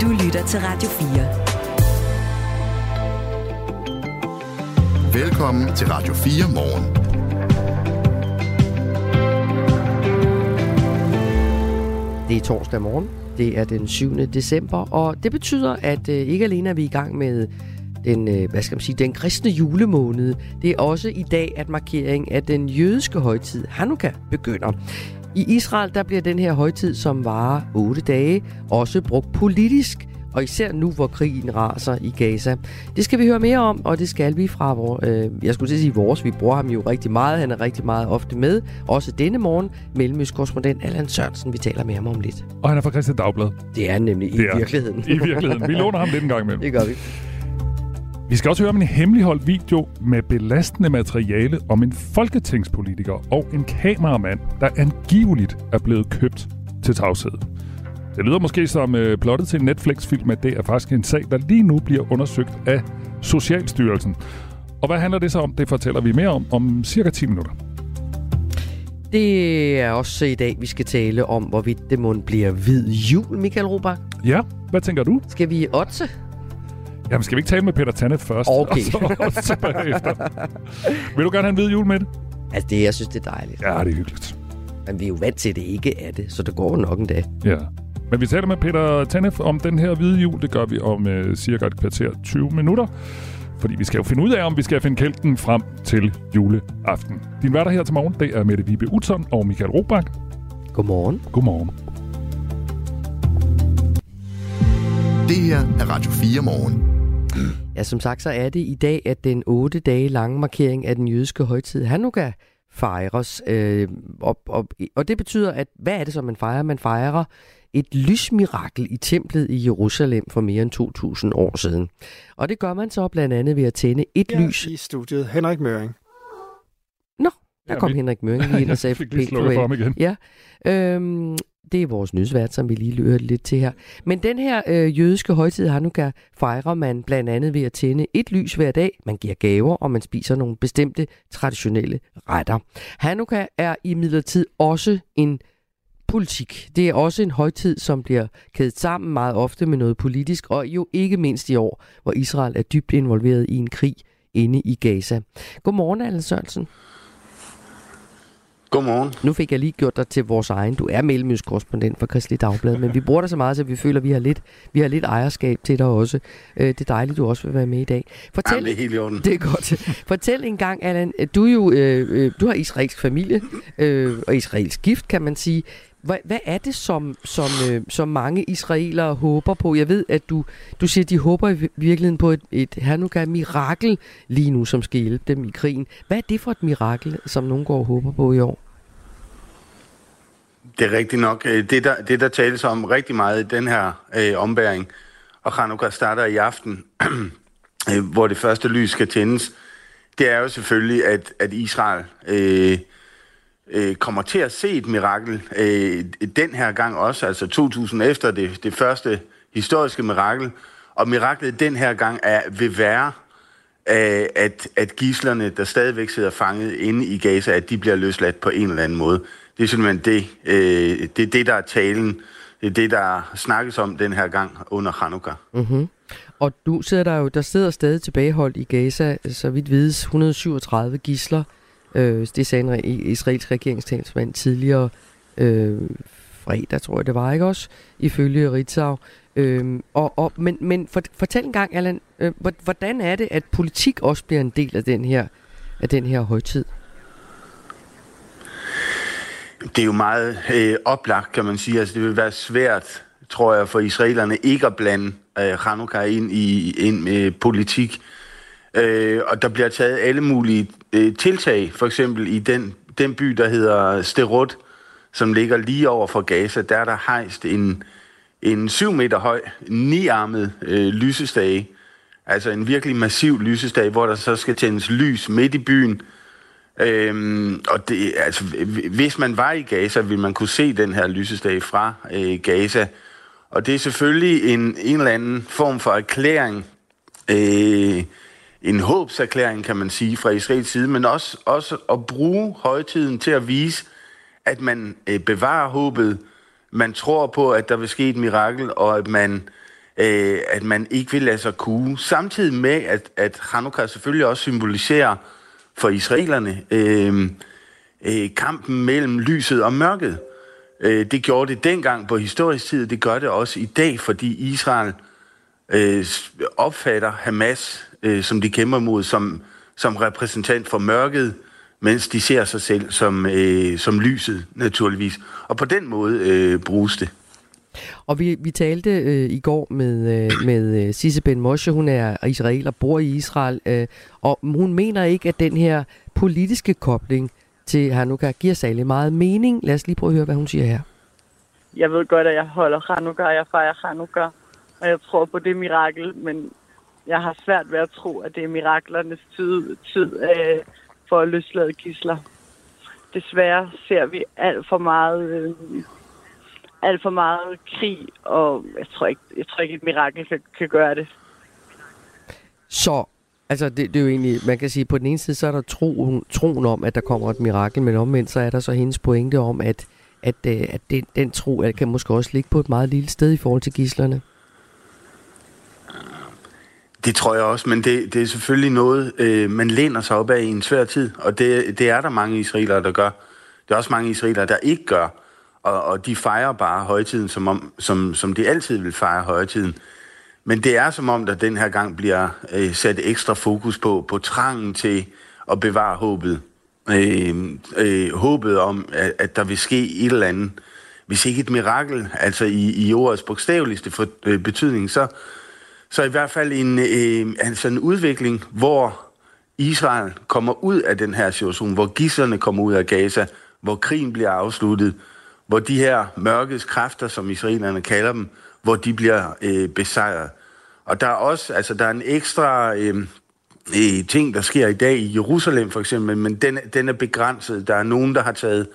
Du lytter til Radio 4. Velkommen til Radio 4 morgen. Det er torsdag morgen. Det er den 7. december, og det betyder, at øh, ikke alene er vi i gang med den, øh, hvad skal man sige, den kristne julemåned. Det er også i dag, at markering af den jødiske højtid Hanukkah begynder. I Israel der bliver den her højtid, som varer 8 dage, også brugt politisk og især nu, hvor krigen raser i Gaza. Det skal vi høre mere om, og det skal vi fra vores, øh, jeg skulle til at sige vores, vi bruger ham jo rigtig meget, han er rigtig meget ofte med, også denne morgen, Mellemøst-korrespondent Allan Sørensen, vi taler mere om lidt. Og han er fra Christian Dagblad. Det er nemlig det i er, virkeligheden. I virkeligheden. Vi låner ham lidt en gang imellem. Det gør vi. Vi skal også høre om en hemmeligholdt video med belastende materiale om en folketingspolitiker og en kameramand, der angiveligt er blevet købt til tavshed. Det lyder måske som uh, plottet til en Netflix-film, at det er faktisk en sag, der lige nu bliver undersøgt af Socialstyrelsen. Og hvad handler det så om? Det fortæller vi mere om om cirka 10 minutter. Det er også i dag, vi skal tale om, hvorvidt det må bliver hvid jul, Michael Robach. Ja, hvad tænker du? Skal vi otse? Jamen, skal vi ikke tale med Peter Tanne først? Okay. Og så, og så bagefter. Vil du gerne have en hvid jul med det? Altså, det, jeg synes, det er dejligt. Ja, det er hyggeligt. Men vi er jo vant til, at det ikke er det, så det går nok en dag. Ja. Men vi taler med Peter Tanef om den her hvide jul. Det gør vi om uh, cirka et kvarter 20 minutter. Fordi vi skal jo finde ud af, om vi skal finde kælken frem til juleaften. Din værter her til morgen, det er Mette Vibe Utzon og Michael Robach. Godmorgen. Godmorgen. Det her er Radio 4 morgen. Ja, som sagt, så er det i dag, at den 8 dage lange markering af den jødiske højtid Hanukkah fejres. Øh, og, og, og det betyder, at hvad er det, som man fejrer? Man fejrer et lysmirakel i templet i Jerusalem for mere end 2000 år siden. Og det gør man så blandt andet ved at tænde et ja, lys. i studiet. Henrik Møring. Nå, der ja, kom vi... Henrik Møring lige ind og sagde pænt for igen. Ja, øhm, det er vores nyhedsvært, som vi lige lytter lidt til her. Men den her øh, jødiske højtid Hanukkah fejrer man blandt andet ved at tænde et lys hver dag. Man giver gaver, og man spiser nogle bestemte traditionelle retter. Hanukkah er i midlertid også en politik. Det er også en højtid, som bliver kædet sammen meget ofte med noget politisk, og jo ikke mindst i år, hvor Israel er dybt involveret i en krig inde i Gaza. Godmorgen, Allen Sørensen. Godmorgen. Nu fik jeg lige gjort dig til vores egen. Du er mellemøstkorrespondent for Kristelig Dagblad, men vi bruger dig så meget, så vi føler, at vi har lidt, vi har lidt ejerskab til dig også. Øh, det er dejligt, du også vil være med i dag. Fortæl, Jamen, det er helt i orden. Det er godt. Fortæl en gang, Allan, du, jo, øh, øh, du har israelsk familie øh, og israelsk gift, kan man sige. Hvad, hvad er det, som, som, øh, som mange israelere håber på? Jeg ved, at du, du siger, at de håber i virkeligheden på et, et Hanukkah-mirakel lige nu, som skal hjælpe dem i krigen. Hvad er det for et mirakel, som nogen går og håber på i år? Det er rigtigt nok. Øh, det, der, det, der tales om rigtig meget i den her øh, ombæring, og Hanukkah starter i aften, øh, hvor det første lys skal tændes, det er jo selvfølgelig, at, at Israel... Øh, øh, kommer til at se et mirakel øh, den her gang også, altså 2000 efter det, det første historiske mirakel. Og miraklet den her gang er, vil være, øh, at, at gislerne, der stadigvæk sidder fanget inde i Gaza, at de bliver løsladt på en eller anden måde. Det er simpelthen det, øh, det, er det der er talen. Det er det, der snakkes om den her gang under Hanukkah. Mm-hmm. Og du sidder der jo, der sidder stadig tilbageholdt i Gaza, så vidt vides 137 gisler. Øh, det sagde en israelsk regeringstalsmand tidligere øh, fredag, tror jeg det var, ikke også? Ifølge Ritzau. Øh, og, og, men men for, fortæl en gang, Allan, øh, hvordan er det, at politik også bliver en del af den her, af den her højtid? Det er jo meget øh, oplagt, kan man sige. Altså, det vil være svært, tror jeg, for israelerne ikke at blande øh, Hanukkah ind i ind med politik. Øh, og der bliver taget alle mulige øh, tiltag, for eksempel i den, den by, der hedder Sterot, som ligger lige over for Gaza. Der er der hejst en, en 7 meter høj, niarmet øh, lysestage. Altså en virkelig massiv lysestage, hvor der så skal tændes lys midt i byen. Øhm, og det, altså, hvis man var i Gaza, ville man kunne se den her lysestage fra øh, Gaza. Og det er selvfølgelig en, en eller anden form for erklæring øh, en håbserklæring, kan man sige, fra Israels side, men også, også at bruge højtiden til at vise, at man øh, bevarer håbet, man tror på, at der vil ske et mirakel, og at man øh, at man ikke vil lade sig kue. Samtidig med, at, at Hanukkah selvfølgelig også symboliserer for israelerne øh, øh, kampen mellem lyset og mørket. Øh, det gjorde det dengang på historisk tid, det gør det også i dag, fordi Israel øh, opfatter Hamas, øh, som de kæmper mod, som, som repræsentant for mørket, mens de ser sig selv som, øh, som lyset, naturligvis. Og på den måde øh, bruges det. Og vi, vi talte øh, i går med, øh, med øh, Sisse Ben Moshe, hun er israeler, bor i Israel, øh, og hun mener ikke, at den her politiske kobling til Hanukkah giver særlig meget mening. Lad os lige prøve at høre, hvad hun siger her. Jeg ved godt, at jeg holder Hanukkah, jeg fejrer Hanukkah, og jeg tror på det mirakel, men jeg har svært ved at tro, at det er miraklernes tid, tid øh, for at løslade gisler. Desværre ser vi alt for meget, øh, alt for meget krig, og jeg tror ikke, jeg tror ikke et mirakel kan, kan gøre det. Så, altså det, det er jo egentlig, man kan sige, på den ene side, så er der tro, troen om, at der kommer et mirakel, men omvendt, så er der så hendes pointe om, at, at, øh, at den, den tro at kan måske også ligge på et meget lille sted i forhold til gislerne. Det tror jeg også, men det, det er selvfølgelig noget, øh, man læner sig op af i en svær tid, og det, det er der mange israelere, der gør. Det er også mange israelere, der ikke gør, og, og de fejrer bare højtiden, som, om, som, som de altid vil fejre højtiden. Men det er som om, der den her gang bliver øh, sat ekstra fokus på, på trangen til at bevare håbet. Øh, øh, håbet om, at, at der vil ske et eller andet. Hvis ikke et mirakel, altså i, i ordets bogstaveligste for, øh, betydning, så, så i hvert fald en, øh, altså en udvikling, hvor Israel kommer ud af den her situation, hvor gisserne kommer ud af Gaza, hvor krigen bliver afsluttet, hvor de her mørkets kræfter, som israelerne kalder dem, hvor de bliver øh, besejret. Og der er også, altså der er en ekstra øh, øh, ting, der sker i dag i Jerusalem for eksempel, men den, den er begrænset. Der er nogen, der har taget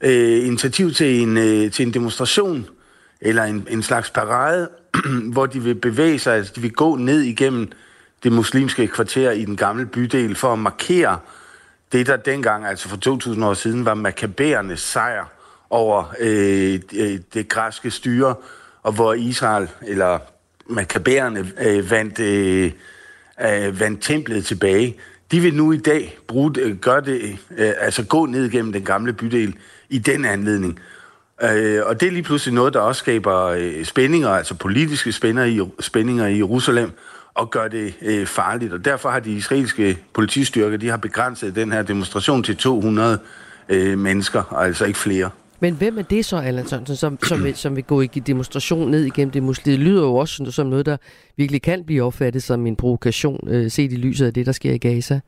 øh, initiativ til en, øh, til en demonstration, eller en, en slags parade, hvor de vil bevæge sig, altså de vil gå ned igennem det muslimske kvarter i den gamle bydel for at markere det, der dengang, altså for 2000 år siden, var makabærernes sejr over øh, øh, det græske styre, og hvor Israel, eller makabærerne, øh, vandt, øh, øh, vandt templet tilbage. De vil nu i dag bruge, øh, gøre det, øh, altså gå ned gennem den gamle bydel i den anledning. Øh, og det er lige pludselig noget, der også skaber øh, spændinger, altså politiske spændinger i, spændinger i Jerusalem, og gør det øh, farligt. Og derfor har de israelske politistyrker, de har begrænset den her demonstration til 200 øh, mennesker, altså ikke flere. Men hvem er det så, Allan Sørensen, som, som, vil, som vil gå i demonstration ned igennem det muslim? Det lyder jo også som noget, der virkelig kan blive opfattet som en provokation, øh, set i lyset af det, der sker i Gaza.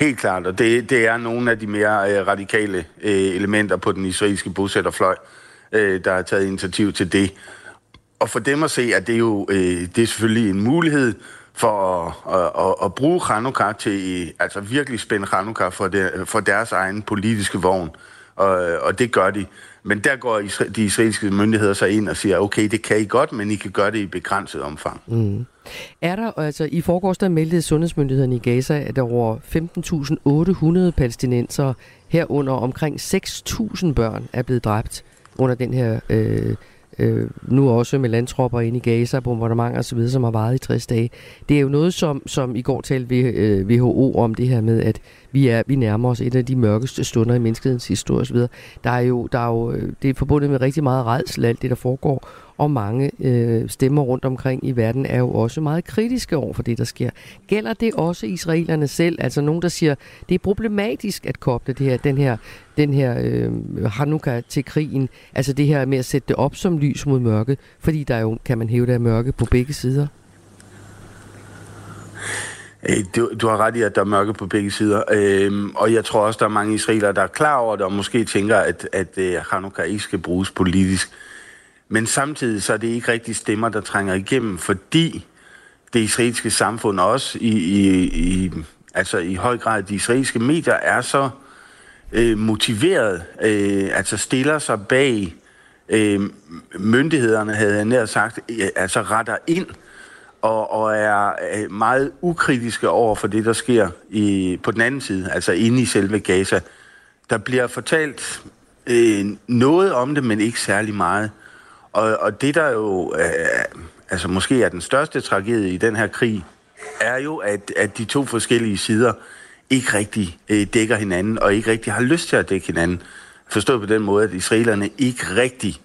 Helt klart, og det, det er nogle af de mere øh, radikale øh, elementer på den israelske bosætterfløj, øh, der har taget initiativ til det. Og for dem at se, at det er jo øh, det er selvfølgelig en mulighed for at, at, at, at bruge Hanukkah til øh, altså virkelig spænde Hanukkah for, der, for deres egen politiske vogn. Og, og det gør de. Men der går de israelske myndigheder så ind og siger, okay, det kan I godt, men I kan gøre det i begrænset omfang. Mm. Er der, altså i forgårs der meldte sundhedsmyndighederne i Gaza, at der over 15.800 palæstinenser herunder omkring 6.000 børn er blevet dræbt under den her øh, øh, nu også med landtropper ind i Gaza, bombardementer osv., som har varet i 60 dage. Det er jo noget, som, som i går talte WHO øh, om det her med, at vi, er, vi nærmer os et af de mørkeste stunder i menneskehedens historie osv. Der er jo, der er jo, øh, det er forbundet med rigtig meget redsel, alt det, der foregår, og mange øh, stemmer rundt omkring i verden er jo også meget kritiske over for det, der sker. Gælder det også israelerne selv? Altså nogen, der siger, det er problematisk at koble det her, den her, den her øh, Hanukkah til krigen, altså det her med at sætte det op som lys mod mørke, fordi der jo, kan man hæve det af mørke på begge sider? Øh, du, du har ret i, at der er mørke på begge sider. Øhm, og jeg tror også, der er mange israelere, der er klar over det, og måske tænker, at, at at Hanukkah ikke skal bruges politisk. Men samtidig så er det ikke rigtig stemmer, der trænger igennem, fordi det israelske samfund også i, i, i, altså i høj grad de israelske medier er så øh, motiveret, øh, altså stiller sig bag øh, myndighederne, havde jeg nær sagt, øh, altså retter ind og, og er øh, meget ukritiske over for det, der sker i, på den anden side, altså inde i selve Gaza. Der bliver fortalt øh, noget om det, men ikke særlig meget. Og, og det, der jo øh, altså måske er den største tragedie i den her krig, er jo, at, at de to forskellige sider ikke rigtig øh, dækker hinanden, og ikke rigtig har lyst til at dække hinanden. Forstået på den måde, at israelerne ikke rigtig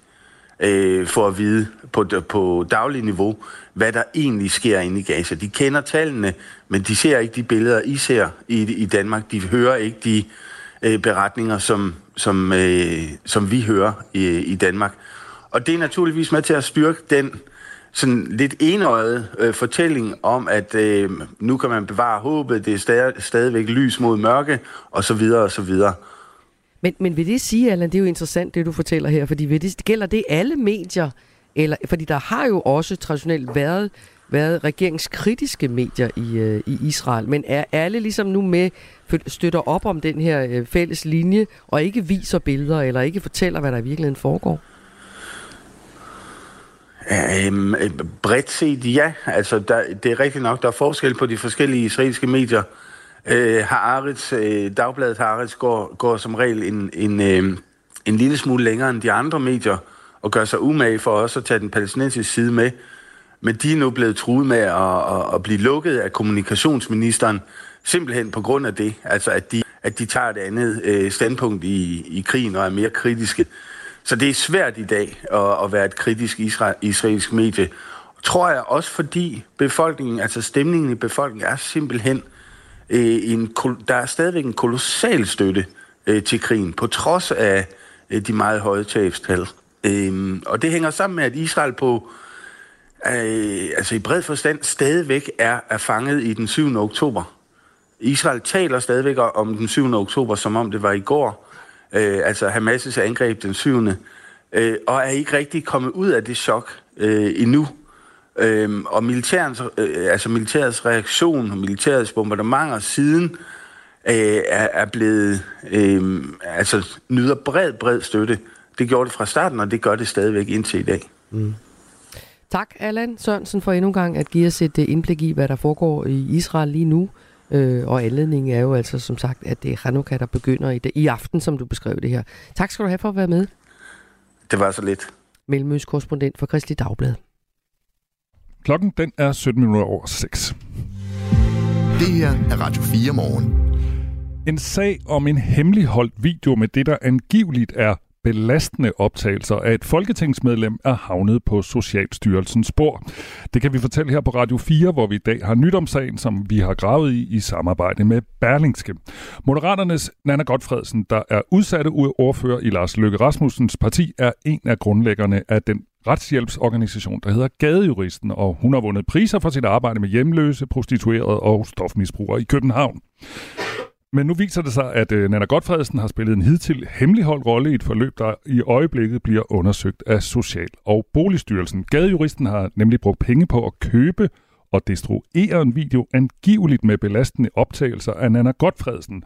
øh, får at vide på, på daglig niveau, hvad der egentlig sker inde i Gaza. De kender tallene, men de ser ikke de billeder, I ser i, i Danmark. De hører ikke de øh, beretninger, som, som, øh, som vi hører i, i Danmark. Og det er naturligvis med til at styrke den sådan lidt enøjet øh, fortælling om, at øh, nu kan man bevare håbet, det er stadig, stadigvæk lys mod mørke, og så videre, og så videre. Men, men vil det sige, Allan, det er jo interessant, det du fortæller her, fordi vil det, gælder det alle medier? Eller, fordi der har jo også traditionelt været, været regeringskritiske medier i, øh, i Israel, men er alle ligesom nu med, støtter op om den her øh, fælles linje, og ikke viser billeder, eller ikke fortæller, hvad der i virkeligheden foregår? Øhm, bredt set, ja. Altså, der, det er rigtigt nok, der er forskel på de forskellige israelske medier. Øh, Haaretz, øh, Dagbladet Haaretz går, går som regel en, en, øh, en lille smule længere end de andre medier, og gør sig umage for også at tage den palæstinensiske side med. Men de er nu blevet truet med at, at, at blive lukket af kommunikationsministeren, simpelthen på grund af det, altså at de, at de tager et andet øh, standpunkt i, i krigen og er mere kritiske. Så det er svært i dag at, at være et kritisk israel, israelsk medie. Tror jeg også, fordi befolkningen, altså stemningen i befolkningen er simpelthen øh, en, der er stadigvæk en kolossal støtte øh, til krigen, på trods af øh, de meget høje tabstal. Øh, og det hænger sammen med, at Israel på øh, altså i bred forstand stadigvæk er, er fanget i den 7. oktober. Israel taler stadigvæk om den 7. oktober, som om det var i går øh, altså Hamas' angreb den 7. Øh, og er ikke rigtig kommet ud af det chok øh, endnu. Øh, og militærens, øh, altså militærets reaktion og militærets bombardementer siden øh, er, er blevet, øh, altså nyder bred, bred støtte. Det gjorde det fra starten, og det gør det stadigvæk indtil i dag. Mm. Tak, Allan Sørensen, for endnu en gang at give os et øh, indblik i, hvad der foregår i Israel lige nu. Øh, og anledningen er jo altså som sagt, at det er Hanukkah, der begynder i, det, i aften, som du beskrev det her. Tak skal du have for at være med. Det var så lidt. Mellemøs korrespondent for Kristelig Dagblad. Klokken den er 17 minutter over 6. Det her er Radio 4 morgen. En sag om en hemmeligholdt video med det, der angiveligt er belastende optagelser af et folketingsmedlem er havnet på Socialstyrelsens spor. Det kan vi fortælle her på Radio 4, hvor vi i dag har nyt om sagen, som vi har gravet i i samarbejde med Berlingske. Moderaternes Nana Godfredsen, der er udsatte ordfører i Lars Løkke Rasmussens parti, er en af grundlæggerne af den retshjælpsorganisation, der hedder Gadejuristen, og hun har vundet priser for sit arbejde med hjemløse, prostituerede og stofmisbrugere i København. Men nu viser det sig, at øh, Nana Godfredsen har spillet en hidtil hemmeligholdt rolle i et forløb, der i øjeblikket bliver undersøgt af Social- og Boligstyrelsen. Gadejuristen har nemlig brugt penge på at købe og destruere en video angiveligt med belastende optagelser af Nana Godfredsen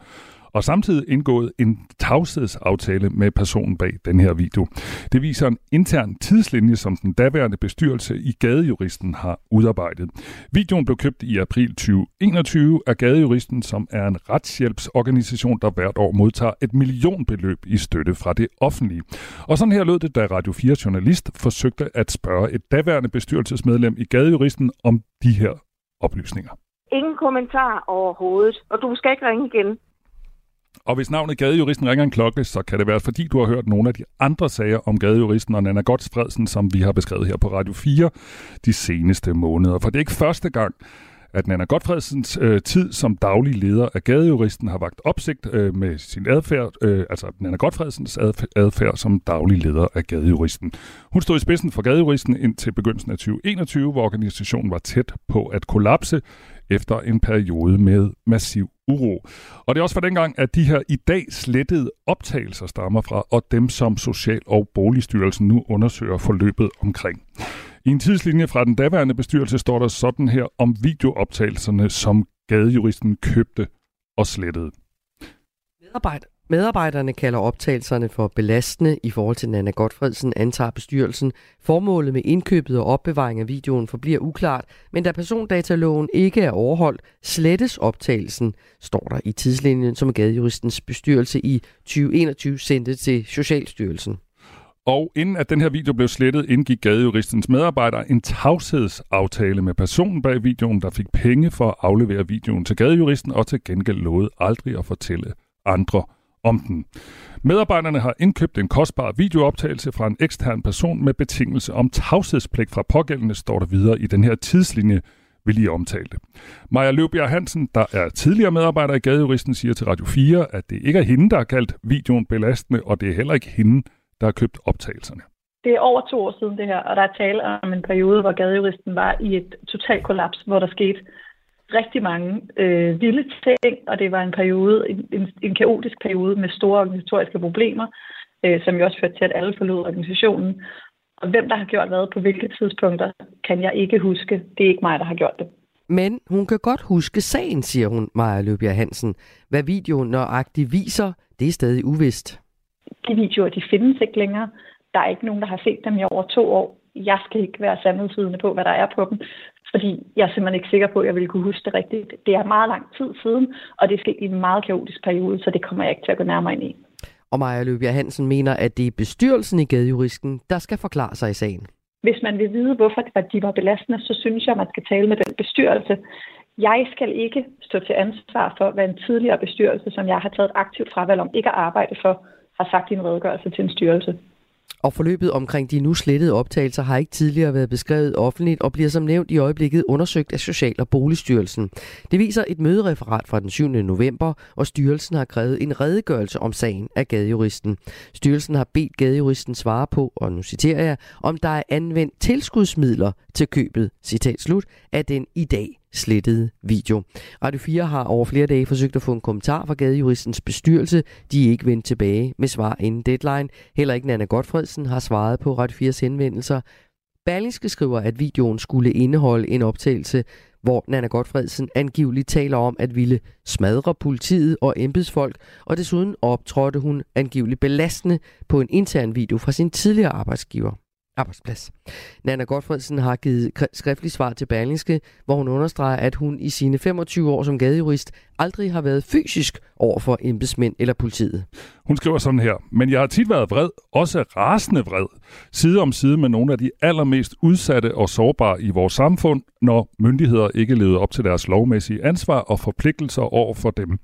og samtidig indgået en tavshedsaftale med personen bag den her video. Det viser en intern tidslinje, som den daværende bestyrelse i Gadejuristen har udarbejdet. Videoen blev købt i april 2021 af Gadejuristen, som er en retshjælpsorganisation, der hvert år modtager et millionbeløb i støtte fra det offentlige. Og sådan her lød det, da Radio 4 journalist forsøgte at spørge et daværende bestyrelsesmedlem i Gadejuristen om de her oplysninger. Ingen kommentar overhovedet, og du skal ikke ringe igen. Og hvis navnet Gadejuristen ringer en klokke, så kan det være, fordi du har hørt nogle af de andre sager om Gadejuristen og Nana Godsfredsen, som vi har beskrevet her på Radio 4 de seneste måneder. For det er ikke første gang, at Nana Godfredsens øh, tid som daglig leder af Gadejuristen har vagt opsigt øh, med sin adfærd, øh, altså Nana Godfredsens adfærd som daglig leder af Gadejuristen. Hun stod i spidsen for Gadejuristen indtil begyndelsen af 2021, hvor organisationen var tæt på at kollapse efter en periode med massiv uro. Og det er også for dengang, at de her i dag slettede optagelser stammer fra, og dem som Social- og Boligstyrelsen nu undersøger forløbet omkring. I en tidslinje fra den daværende bestyrelse står der sådan her om videooptagelserne, som gadejuristen købte og slettede. Medarbejder, Medarbejderne kalder optagelserne for belastende i forhold til Nana Godfredsen, antager bestyrelsen. Formålet med indkøbet og opbevaring af videoen forbliver uklart, men da persondataloven ikke er overholdt, slettes optagelsen, står der i tidslinjen, som Gadejuristens bestyrelse i 2021 sendte til Socialstyrelsen. Og inden at den her video blev slettet, indgik gadejuristens medarbejdere en tavshedsaftale med personen bag videoen, der fik penge for at aflevere videoen til gadejuristen og til gengæld lovede aldrig at fortælle andre om den. Medarbejderne har indkøbt en kostbar videooptagelse fra en ekstern person med betingelse om tavshedspligt fra pågældende, står der videre i den her tidslinje, vi lige omtalte. Maja Løbjerg Hansen, der er tidligere medarbejder i Gadejuristen, siger til Radio 4, at det ikke er hende, der har kaldt videoen belastende, og det er heller ikke hende, der har købt optagelserne. Det er over to år siden det her, og der er tale om en periode, hvor gadejuristen var i et totalt kollaps, hvor der skete rigtig mange øh, vilde ting, og det var en periode, en, en, en kaotisk periode med store organisatoriske problemer, øh, som jo også førte til, at alle forlod organisationen. Og hvem der har gjort hvad på hvilke tidspunkter, kan jeg ikke huske. Det er ikke mig, der har gjort det. Men hun kan godt huske sagen, siger hun, Maja Løbjerg Hansen. Hvad videoen nøjagtigt viser, det er stadig uvist. De videoer, de findes ikke længere. Der er ikke nogen, der har set dem i over to år. Jeg skal ikke være sandhedsvidende på, hvad der er på dem, fordi jeg er simpelthen ikke sikker på, at jeg ville kunne huske det rigtigt. Det er meget lang tid siden, og det er sket i en meget kaotisk periode, så det kommer jeg ikke til at gå nærmere ind i. Og Maja Løbjerg Hansen mener, at det er bestyrelsen i Gadejuristen, der skal forklare sig i sagen. Hvis man vil vide, hvorfor de var belastende, så synes jeg, at man skal tale med den bestyrelse. Jeg skal ikke stå til ansvar for, hvad en tidligere bestyrelse, som jeg har taget et aktivt fravalg om ikke at arbejde for, har sagt i en redegørelse til en styrelse. Og forløbet omkring de nu slettede optagelser har ikke tidligere været beskrevet offentligt og bliver som nævnt i øjeblikket undersøgt af Social- og Boligstyrelsen. Det viser et mødereferat fra den 7. november, og styrelsen har krævet en redegørelse om sagen af gadejuristen. Styrelsen har bedt gadejuristen svare på, og nu citerer jeg, om der er anvendt tilskudsmidler til købet, citat slut, af den i dag slettede video. Radio 4 har over flere dage forsøgt at få en kommentar fra gadejuristens bestyrelse. De er ikke vendt tilbage med svar inden deadline. Heller ikke Nana Godfredsen har svaret på Radio 4's henvendelser. Berlingske skriver, at videoen skulle indeholde en optagelse, hvor Nana Godfredsen angiveligt taler om at ville smadre politiet og embedsfolk, og desuden optrådte hun angiveligt belastende på en intern video fra sin tidligere arbejdsgiver arbejdsplads. Nana Godfredsen har givet skriftlig svar til Berlingske, hvor hun understreger, at hun i sine 25 år som gadejurist aldrig har været fysisk over for embedsmænd eller politiet. Hun skriver sådan her, men jeg har tit været vred, også rasende vred, side om side med nogle af de allermest udsatte og sårbare i vores samfund, når myndigheder ikke levede op til deres lovmæssige ansvar og forpligtelser over for dem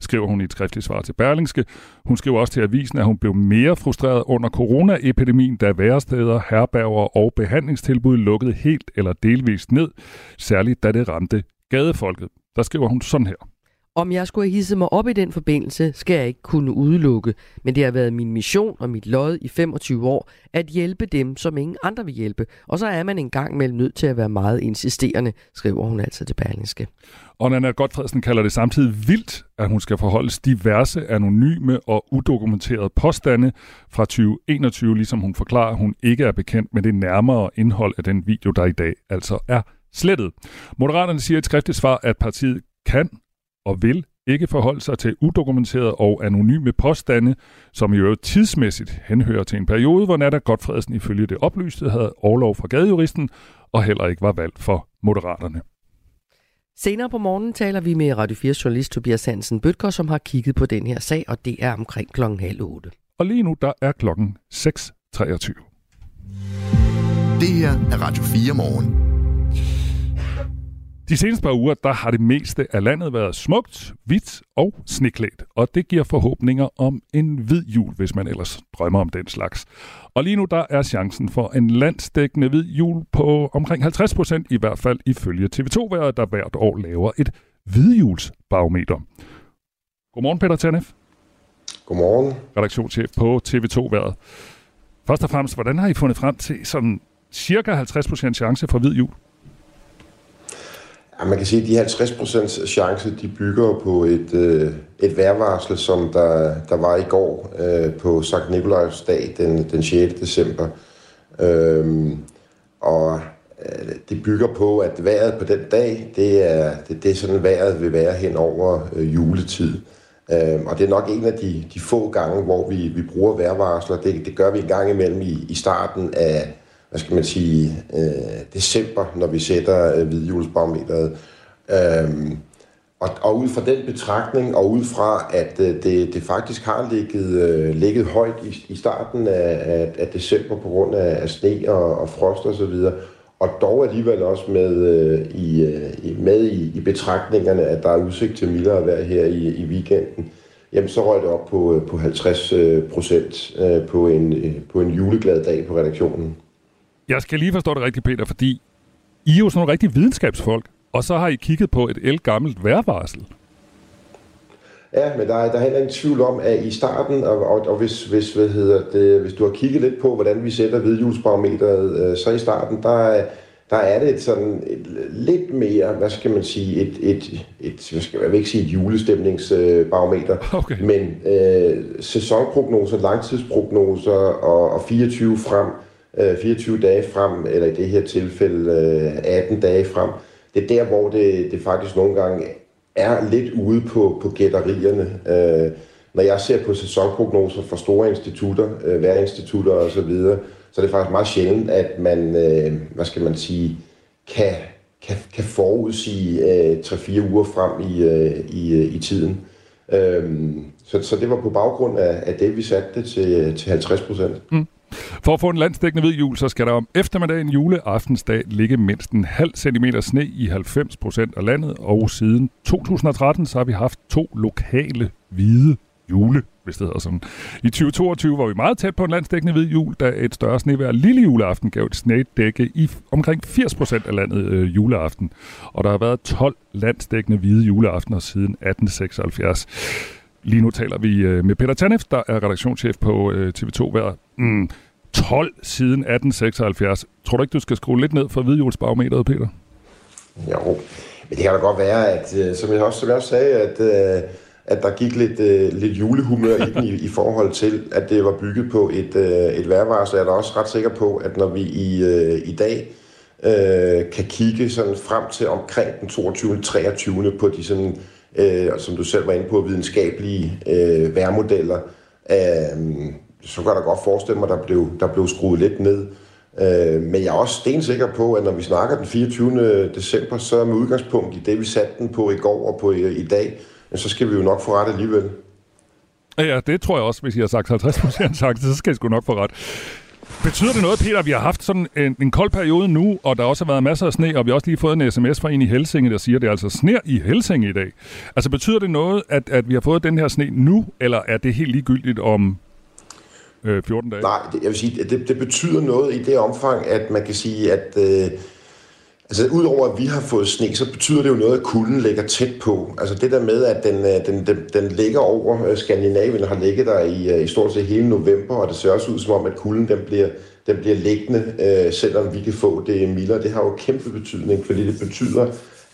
skriver hun i et skriftligt svar til Berlingske. Hun skriver også til avisen, at hun blev mere frustreret under coronaepidemien, da væresteder, herberger og behandlingstilbud lukkede helt eller delvist ned, særligt da det ramte gadefolket. Der skriver hun sådan her. Om jeg skulle hisse mig op i den forbindelse, skal jeg ikke kunne udelukke, men det har været min mission og mit lod i 25 år at hjælpe dem, som ingen andre vil hjælpe. Og så er man en gang mellem nødt til at være meget insisterende, skriver hun altså til Berlingske. Og Nana Godfredsen kalder det samtidig vildt, at hun skal forholdes diverse anonyme og udokumenterede påstande fra 2021, ligesom hun forklarer, at hun ikke er bekendt med det nærmere indhold af den video, der i dag altså er slettet. Moderaterne siger i et skriftligt svar, at partiet kan og vil ikke forholde sig til udokumenterede og anonyme påstande, som i øvrigt tidsmæssigt henhører til en periode, hvor Nata Godfredsen ifølge det oplyste havde overlov fra gadejuristen og heller ikke var valgt for Moderaterne. Senere på morgenen taler vi med Radio 4 journalist Tobias Hansen Bøtger, som har kigget på den her sag, og det er omkring klokken halv otte. Og lige nu der er klokken 6.23. Det her er Radio 4 morgen. De seneste par uger, der har det meste af landet været smukt, hvidt og sneklædt, og det giver forhåbninger om en hvid jul, hvis man ellers drømmer om den slags. Og lige nu, der er chancen for en landsdækkende hvid jul på omkring 50 procent, i hvert fald ifølge TV2-været, der hvert år laver et hvidjulsbarometer. Godmorgen, Peter Tanef. Godmorgen. Redaktionschef på TV2-været. Først og fremmest, hvordan har I fundet frem til sådan cirka 50 procent chance for hvid jul? Ja, man kan sige, at de 50% chance, de bygger på et, øh, et værvarsel, som der, der var i går øh, på Sankt Nikolajs dag den, den 6. december. Øhm, og øh, det bygger på, at vejret på den dag, det er, det, det er sådan, vejret vil være hen over øh, juletid. Øhm, og det er nok en af de, de få gange, hvor vi, vi bruger vejrvarsler. Det, det gør vi en gang imellem i, i starten af, hvad skal man sige, øh, december, når vi sætter øh, hvidhjulsbarometeret. Øhm, og, og ud fra den betragtning, og ud fra, at øh, det, det faktisk har ligget, øh, ligget højt i, i starten af, af, af december på grund af, af sne og, og frost osv., og, så videre, og dog alligevel også med, øh, i, øh, med i, i betragtningerne, at der er udsigt til mildere vejr her i, i weekenden, jamen så røg det op på, øh, på 50 øh, procent øh, på, en, øh, på en juleglad dag på redaktionen. Jeg skal lige forstå det rigtigt, Peter, fordi I er jo sådan nogle rigtige videnskabsfolk, og så har I kigget på et el-gammelt vejrvarsel. Ja, men der er, der er heller ingen tvivl om, at i starten, og, og, og hvis, hvis, hvad hedder det, hvis du har kigget lidt på, hvordan vi sætter hvidhjulsbarometeret, så i starten, der, der er det et sådan et, lidt mere, hvad skal man sige, et, et, et hvad skal, jeg vil ikke sige et julestemningsbarometer, okay. men øh, sæsonprognoser, langtidsprognoser og, og 24 frem, øh, 24 dage frem, eller i det her tilfælde øh, 18 dage frem, det er der, hvor det, det faktisk nogle gange er lidt ude på, på gætterierne. Øh, når jeg ser på sæsonprognoser fra store institutter, øh, værinstitutter osv., så, videre, så er det faktisk meget sjældent, at man, øh, hvad skal man sige, kan, kan, kan forudsige øh, 3-4 uger frem i, øh, i, øh, i tiden. Øh, så, så det var på baggrund af, af det, vi satte det til, til 50 procent. Mm. For at få en landsdækkende hvid jul, så skal der om eftermiddagen juleaftensdag ligge mindst en halv centimeter sne i 90 procent af landet, og siden 2013 så har vi haft to lokale hvide jule, hvis det hedder sådan. I 2022 var vi meget tæt på en landsdækkende hvid jul, da et større snevejr lille juleaften gav et snedække i omkring 80% af landet øh, juleaften. Og der har været 12 landsdækkende hvide juleaftener siden 1876. Lige nu taler vi øh, med Peter Tanef, der er redaktionschef på øh, TV2 hver Mm, 12 siden 1876. Tror du ikke, du skal skrue lidt ned for hvidhjulsbarometeret, Peter? Jo, men det kan da godt være, at øh, som jeg også, som jeg også sagde, at, øh, at der gik lidt, øh, lidt julehumør i den i, i forhold til, at det var bygget på et, øh, et værvarsel. Jeg er da også ret sikker på, at når vi i, i dag øh, kan kigge sådan frem til omkring den 22. 23. på de sådan øh, som du selv var inde på, videnskabelige øh, værmodeller, øh, så kan jeg da godt forestille mig, at der blev, der blev skruet lidt ned. Øh, men jeg er også stensikker på, at når vi snakker den 24. december, så med udgangspunkt i det, vi satte den på i går og på i, i dag, så skal vi jo nok få ret alligevel. Ja, det tror jeg også, hvis I har sagt 50 procent så skal I sgu nok få ret. Betyder det noget, Peter, vi har haft sådan en, en kold periode nu, og der også har været masser af sne, og vi har også lige fået en sms fra en i Helsinge, der siger, at det er altså sner i Helsinge i dag. Altså betyder det noget, at, at vi har fået den her sne nu, eller er det helt ligegyldigt om øh, 14 dage? Nej, det, jeg vil sige, det, det betyder noget i det omfang, at man kan sige, at... Øh, Altså, udover at vi har fået sne, så betyder det jo noget, at kulden ligger tæt på. Altså det der med, at den, øh, den, den, den ligger over øh, Skandinavien, har ligget der i, øh, i stort set hele november, og det ser også ud som om, at kulden den bliver, den bliver liggende, øh, selvom vi kan få det mildere. Det har jo kæmpe betydning, fordi det betyder,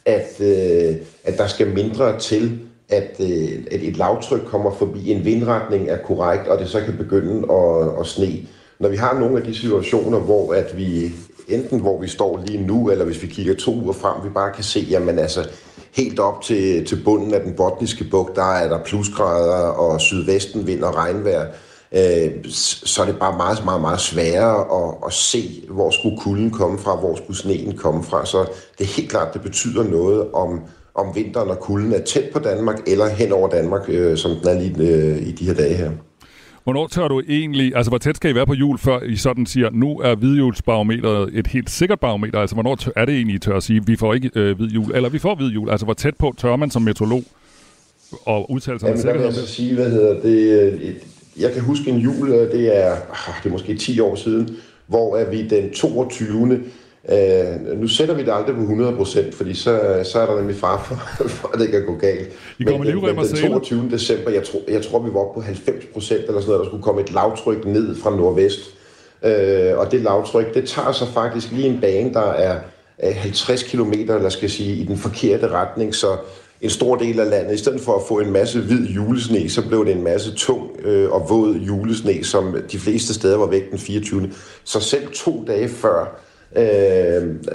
at, øh, at der skal mindre til, at, øh, at et lavtryk kommer forbi en vindretning er korrekt, og det så kan begynde at, at sne. Når vi har nogle af de situationer, hvor at vi enten hvor vi står lige nu, eller hvis vi kigger to uger frem, vi bare kan se, jamen altså, helt op til, til bunden af den botniske bugt, der er der plusgrader og sydvesten vind og regnvejr. Øh, så er det bare meget, meget, meget sværere at, at se, hvor skulle kulden komme fra, hvor skulle sneen komme fra. Så det er helt klart, det betyder noget om, om vinteren og kulden er tæt på Danmark, eller hen over Danmark, øh, som den er lige øh, i de her dage her. Hvornår tør du egentlig, altså hvor tæt skal I være på jul, før I sådan siger, nu er hvidhjulsbarometeret et helt sikkert barometer? Altså hvornår er det egentlig, I tør at sige, vi får ikke øh, hvid jul, eller vi får hvid jul? Altså hvor tæt på tør man som meteorolog og udtale sig med sikkerhed? Jeg så sige, hvad hedder det, øh, jeg kan huske en jul, det er, ah, det er måske 10 år siden, hvor er vi den 22. Uh, nu sætter vi det aldrig på 100%, fordi så, så er der nemlig far for, for at det kan gå galt. I men, men, men den 22. december, jeg, tror, jeg tror, vi var oppe på 90% eller sådan noget, der skulle komme et lavtryk ned fra nordvest. Uh, og det lavtryk, det tager så faktisk lige en bane, der er 50 km, eller skal sige, i den forkerte retning, så en stor del af landet, i stedet for at få en masse hvid julesne, så blev det en masse tung øh, og våd julesne, som de fleste steder var væk den 24. Så selv to dage før, øh,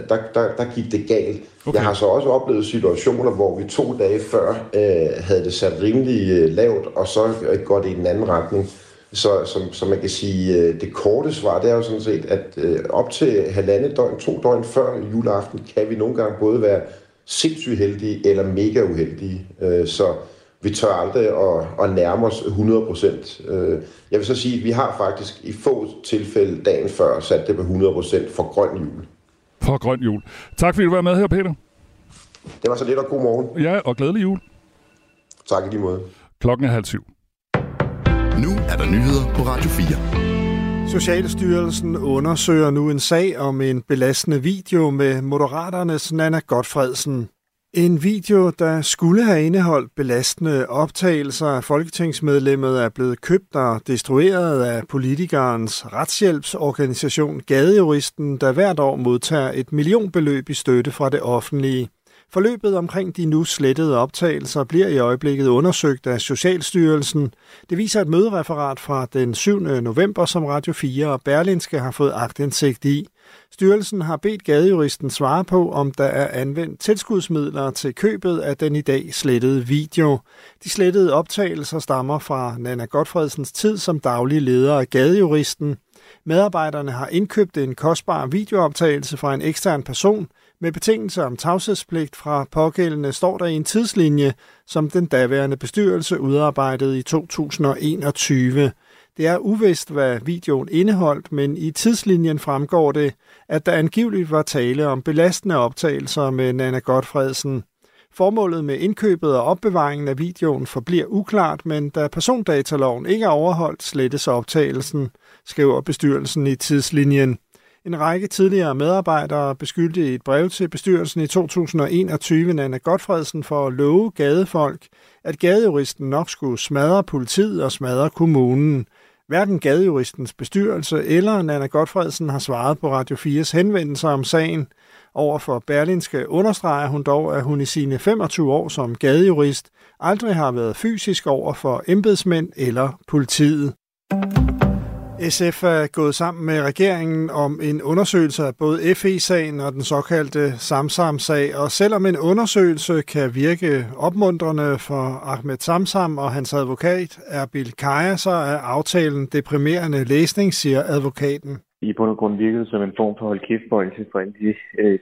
der, der, der gik det galt. Okay. Jeg har så også oplevet situationer, hvor vi to dage før øh, havde det sat rimelig øh, lavt, og så øh, går det i den anden retning. Så, som, som man kan sige, øh, det korte svar, det er jo sådan set, at øh, op til halvandet døgn, to døgn før juleaften, kan vi nogle gange både være sindssygt heldige eller mega uheldige. Øh, så vi tør aldrig at, at nærme os 100 procent. Øh, jeg vil så sige, at vi har faktisk i få tilfælde dagen før sat det på 100 procent for grøn jul. For grøn jul. Tak fordi du var med her, Peter. Det var så lidt, og god morgen. Ja, og glædelig jul. Tak i lige måde. Klokken er halv syv. Nu er der nyheder på Radio 4. Socialstyrelsen undersøger nu en sag om en belastende video med Moderaternes Nana Godfredsen. En video, der skulle have indeholdt belastende optagelser af folketingsmedlemmet, er blevet købt og destrueret af politikernes retshjælpsorganisation Gadejuristen, der hvert år modtager et millionbeløb i støtte fra det offentlige. Forløbet omkring de nu slettede optagelser bliver i øjeblikket undersøgt af Socialstyrelsen. Det viser et mødereferat fra den 7. november, som Radio 4 og Berlinske har fået agtindsigt i. Styrelsen har bedt gadejuristen svare på, om der er anvendt tilskudsmidler til købet af den i dag slettede video. De slettede optagelser stammer fra Nana Godfredsens tid som daglig leder af gadejuristen. Medarbejderne har indkøbt en kostbar videooptagelse fra en ekstern person – med betingelse om tavshedspligt fra pågældende står der i en tidslinje, som den daværende bestyrelse udarbejdede i 2021. Det er uvist, hvad videoen indeholdt, men i tidslinjen fremgår det, at der angiveligt var tale om belastende optagelser med Nana Godfredsen. Formålet med indkøbet og opbevaringen af videoen forbliver uklart, men da persondataloven ikke er overholdt, slettes optagelsen, skriver bestyrelsen i tidslinjen. En række tidligere medarbejdere beskyldte i et brev til bestyrelsen i 2021 Nana Godfredsen for at love gadefolk, at gadejuristen nok skulle smadre politiet og smadre kommunen. Hverken gadejuristens bestyrelse eller Nana Godfredsen har svaret på Radio 4's henvendelser om sagen. Over for Berlinske understreger hun dog, at hun i sine 25 år som gadejurist aldrig har været fysisk over for embedsmænd eller politiet. SF er gået sammen med regeringen om en undersøgelse af både FE-sagen og den såkaldte Samsam-sag, og selvom en undersøgelse kan virke opmuntrende for Ahmed Samsam og hans advokat Erbil Kaya, så er aftalen deprimerende læsning, siger advokaten. I bund og grund virkede som en form for hold kæft for alle de øh,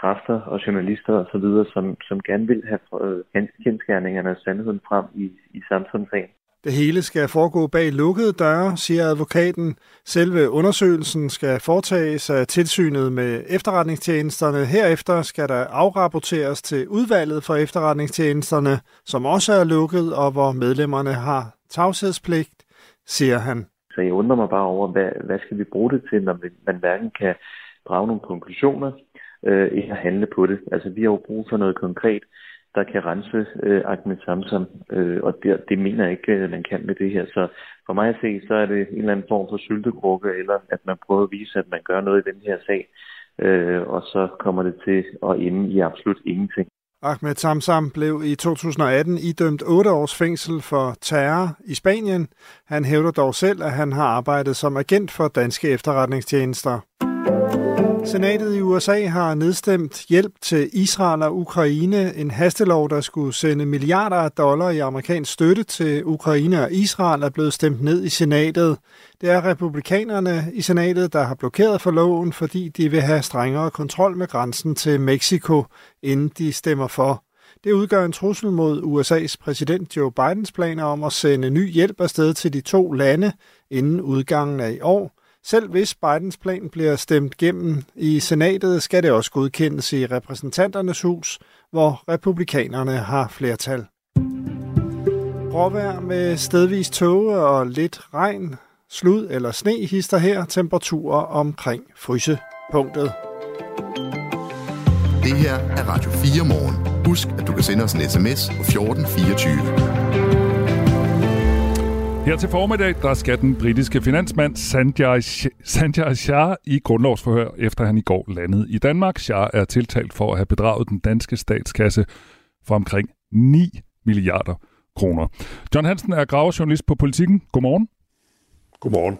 kræfter og journalister osv., og videre, som, som gerne vil have øh, kendskærningerne og sandheden frem i, i Samsam-sagen. Det hele skal foregå bag lukkede døre, siger advokaten. Selve undersøgelsen skal foretages af tilsynet med efterretningstjenesterne. Herefter skal der afrapporteres til udvalget for efterretningstjenesterne, som også er lukket, og hvor medlemmerne har tavshedspligt, siger han. Så jeg undrer mig bare over, hvad, hvad skal vi bruge det til, når man hverken kan drage nogle konklusioner øh, eller handle på det. Altså vi har jo brug for noget konkret der kan rense øh, Ahmed Samsam, øh, og det, det mener jeg ikke, at man kan med det her. Så for mig at se, så er det en eller anden form for syltekrukke, eller at man prøver at vise, at man gør noget i den her sag, øh, og så kommer det til at ende i absolut ingenting. Ahmed Samsam blev i 2018 idømt 8 års fængsel for terror i Spanien. Han hævder dog selv, at han har arbejdet som agent for danske efterretningstjenester. Senatet i USA har nedstemt hjælp til Israel og Ukraine, en hastelov, der skulle sende milliarder af dollar i amerikansk støtte til Ukraine og Israel, er blevet stemt ned i senatet. Det er republikanerne i senatet, der har blokeret for loven, fordi de vil have strengere kontrol med grænsen til Mexico, inden de stemmer for. Det udgør en trussel mod USA's præsident Joe Bidens planer om at sende ny hjælp afsted til de to lande inden udgangen af i år – selv hvis Bidens plan bliver stemt gennem i senatet, skal det også godkendes i repræsentanternes hus, hvor republikanerne har flertal. Råvær med stedvis tåge og lidt regn, slud eller sne hister her temperaturer omkring frysepunktet. Det her er Radio 4 morgen. Husk, at du kan sende os en sms på 1424. Her til formiddag, der skal den britiske finansmand Sanjay, Sanjay Shah i grundlovsforhør, efter han i går landede i Danmark. Shah er tiltalt for at have bedraget den danske statskasse for omkring 9 milliarder kroner. John Hansen er gravejournalist på Politiken. Godmorgen. Godmorgen.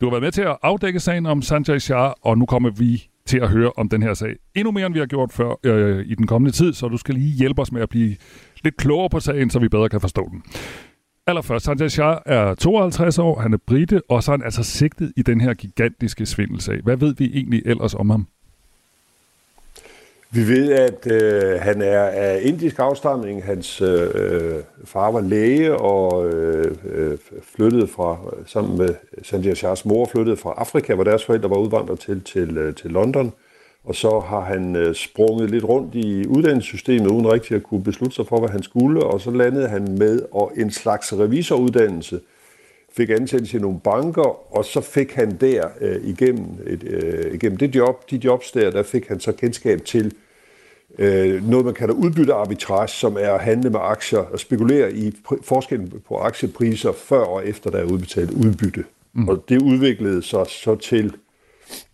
Du har været med til at afdække sagen om Sanjay Shah, og nu kommer vi til at høre om den her sag. Endnu mere, end vi har gjort før øh, i den kommende tid, så du skal lige hjælpe os med at blive lidt klogere på sagen, så vi bedre kan forstå den. Allerførst, Sanjay Shah er 52 år, han er brite, og så er han altså sigtet i den her gigantiske svindelsag. Hvad ved vi egentlig ellers om ham? Vi ved, at øh, han er af indisk afstamning. Hans øh, øh far var læge og øh, øh flyttede fra, sammen med Sanjay Shahs mor, flyttede fra Afrika, hvor deres forældre var udvandret til, til, øh, til London. Og så har han øh, sprunget lidt rundt i uddannelsessystemet, uden rigtig at kunne beslutte sig for, hvad han skulle. Og så landede han med og en slags revisoruddannelse, fik ansættelse i nogle banker, og så fik han der øh, igennem, et, øh, igennem det job, de jobs der, der fik han så kendskab til øh, noget, man kalder udbyttearbitrage, som er at handle med aktier og spekulere i forskellen på aktiepriser før og efter, der er udbetalt udbytte. Mm. Og det udviklede sig så til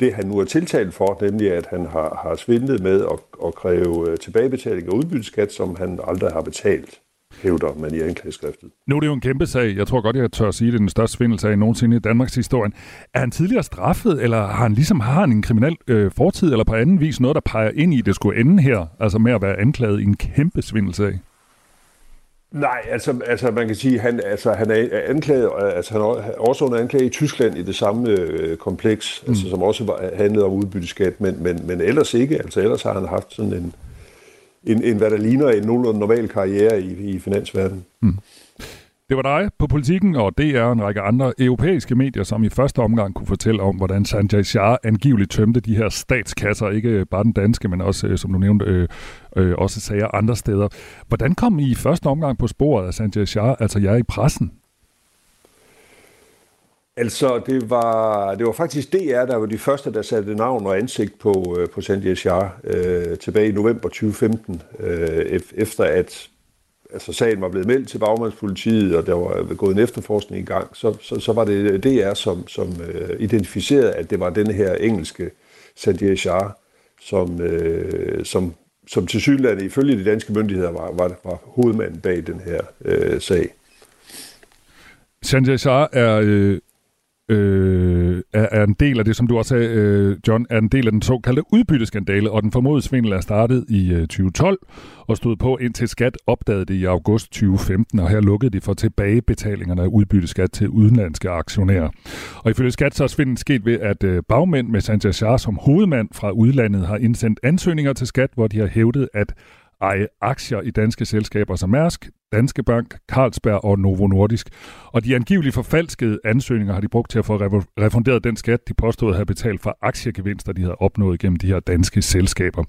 det, han nu er tiltalt for, nemlig at han har, har svindlet med at, at kræve øh, tilbagebetaling af udbytteskat, som han aldrig har betalt hævder man i anklageskriftet. Nu er det jo en kæmpe sag. Jeg tror godt, jeg tør at sige, at det er den største svindelsag nogensinde i Danmarks historie. Er han tidligere straffet, eller har han ligesom har han en kriminel øh, fortid, eller på anden vis noget, der peger ind i, at det skulle ende her, altså med at være anklaget i en kæmpe svindelsag? Nej, altså, altså man kan sige, han, altså, han er anklaget, altså han er også under anklage i Tyskland i det samme øh, kompleks, mm. altså, som også var, handlede om udbytteskat, men, men, men ellers ikke. Altså ellers har han haft sådan en, en, en hvad der ligner en nogenlunde normal karriere i, i finansverdenen. Mm. Det var dig på politikken, og det er en række andre europæiske medier, som i første omgang kunne fortælle om, hvordan Sanjay Shah angiveligt tømte de her statskasser, ikke bare den danske, men også, øh, som du nævnte, øh, øh, også sager andre steder. Hvordan kom I i første omgang på sporet af Sanjay Shah, altså jeg i pressen? Altså, det var, det var faktisk DR, der var de første, der satte navn og ansigt på, øh, på Sanjay Shah øh, tilbage i november 2015, øh, efter at altså, sagen var blevet meldt til bagmandspolitiet, og der var gået en efterforskning i gang, så, så, så var det DR, som, som øh, identificerede, at det var den her engelske Sandier Shah, som, øh, som, som til synligheden ifølge de danske myndigheder var, var, var hovedmanden bag den her øh, sag. Sanjay Shah er øh, øh, er, er en del af det, som du også sagde, øh, John, er en del af den såkaldte udbytteskandale, og den formodede svindel er startet i øh, 2012 og stod på indtil skat opdagede det i august 2015, og her lukkede de for tilbagebetalingerne af udbytteskat til udenlandske aktionærer. Og ifølge skat så er svindelen sket ved, at øh, bagmænd med Sanchez Shah som hovedmand fra udlandet har indsendt ansøgninger til skat, hvor de har hævdet, at eje aktier i danske selskaber som Mærsk, Danske Bank, Carlsberg og Novo Nordisk. Og de angiveligt forfalskede ansøgninger har de brugt til at få refunderet den skat, de påstod at have betalt for aktiegevinster, de havde opnået gennem de her danske selskaber.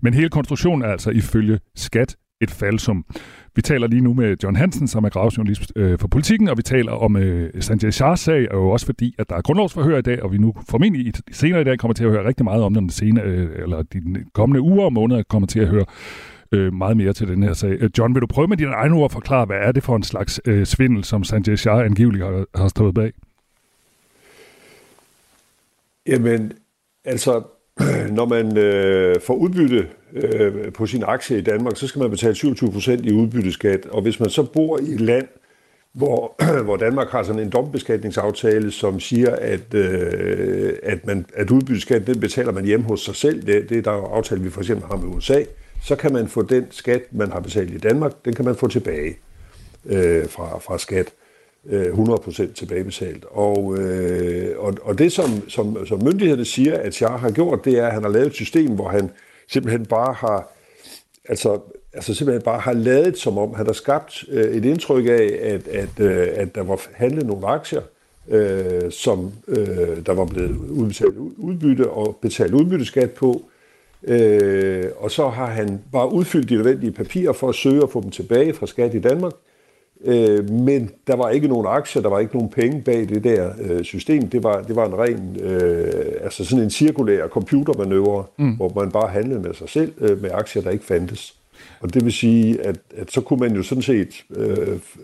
Men hele konstruktionen er altså ifølge skat et falsum. Vi taler lige nu med John Hansen, som er gravjournalist øh, for politikken, og vi taler om øh, Sanjay Shahs sag, og jo også fordi, at der er grundlovsforhør i dag, og vi nu formentlig senere i dag kommer til at høre rigtig meget om den senere, øh, eller de kommende uger og måneder kommer til at høre øh, meget mere til den her sag. Øh, John, vil du prøve med dine egne ord at forklare, hvad er det for en slags øh, svindel, som Sanjay Shah angiveligt har, har stået bag? Jamen, altså, når man øh, får udbytte øh, på sin aktie i Danmark, så skal man betale 27 procent i udbytteskat. Og hvis man så bor i et land, hvor, hvor Danmark har sådan en dobbeltbeskatningsaftale, som siger, at, øh, at, man, at udbytteskat, den betaler man hjemme hos sig selv. Det, det er der jo aftale, vi for eksempel har med USA så kan man få den skat, man har betalt i Danmark, den kan man få tilbage øh, fra, fra skat. Øh, 100% tilbagebetalt. Og, øh, og, og det, som, som, som myndighederne siger, at Char har gjort, det er, at han har lavet et system, hvor han simpelthen bare har altså, altså simpelthen bare har lavet som om, han har skabt øh, et indtryk af, at, at, øh, at der var handlet nogle aktier, øh, som øh, der var blevet udbetalt udbytte og betalt udbytteskat på, Øh, og så har han bare udfyldt de nødvendige papirer for at søge at få dem tilbage fra skat i Danmark. Øh, men der var ikke nogen aktier, der var ikke nogen penge bag det der øh, system. Det var, det var en ren, øh, altså sådan en cirkulær computermanøvre, mm. hvor man bare handlede med sig selv øh, med aktier, der ikke fandtes. Og det vil sige, at, at så kunne man jo sådan set, øh,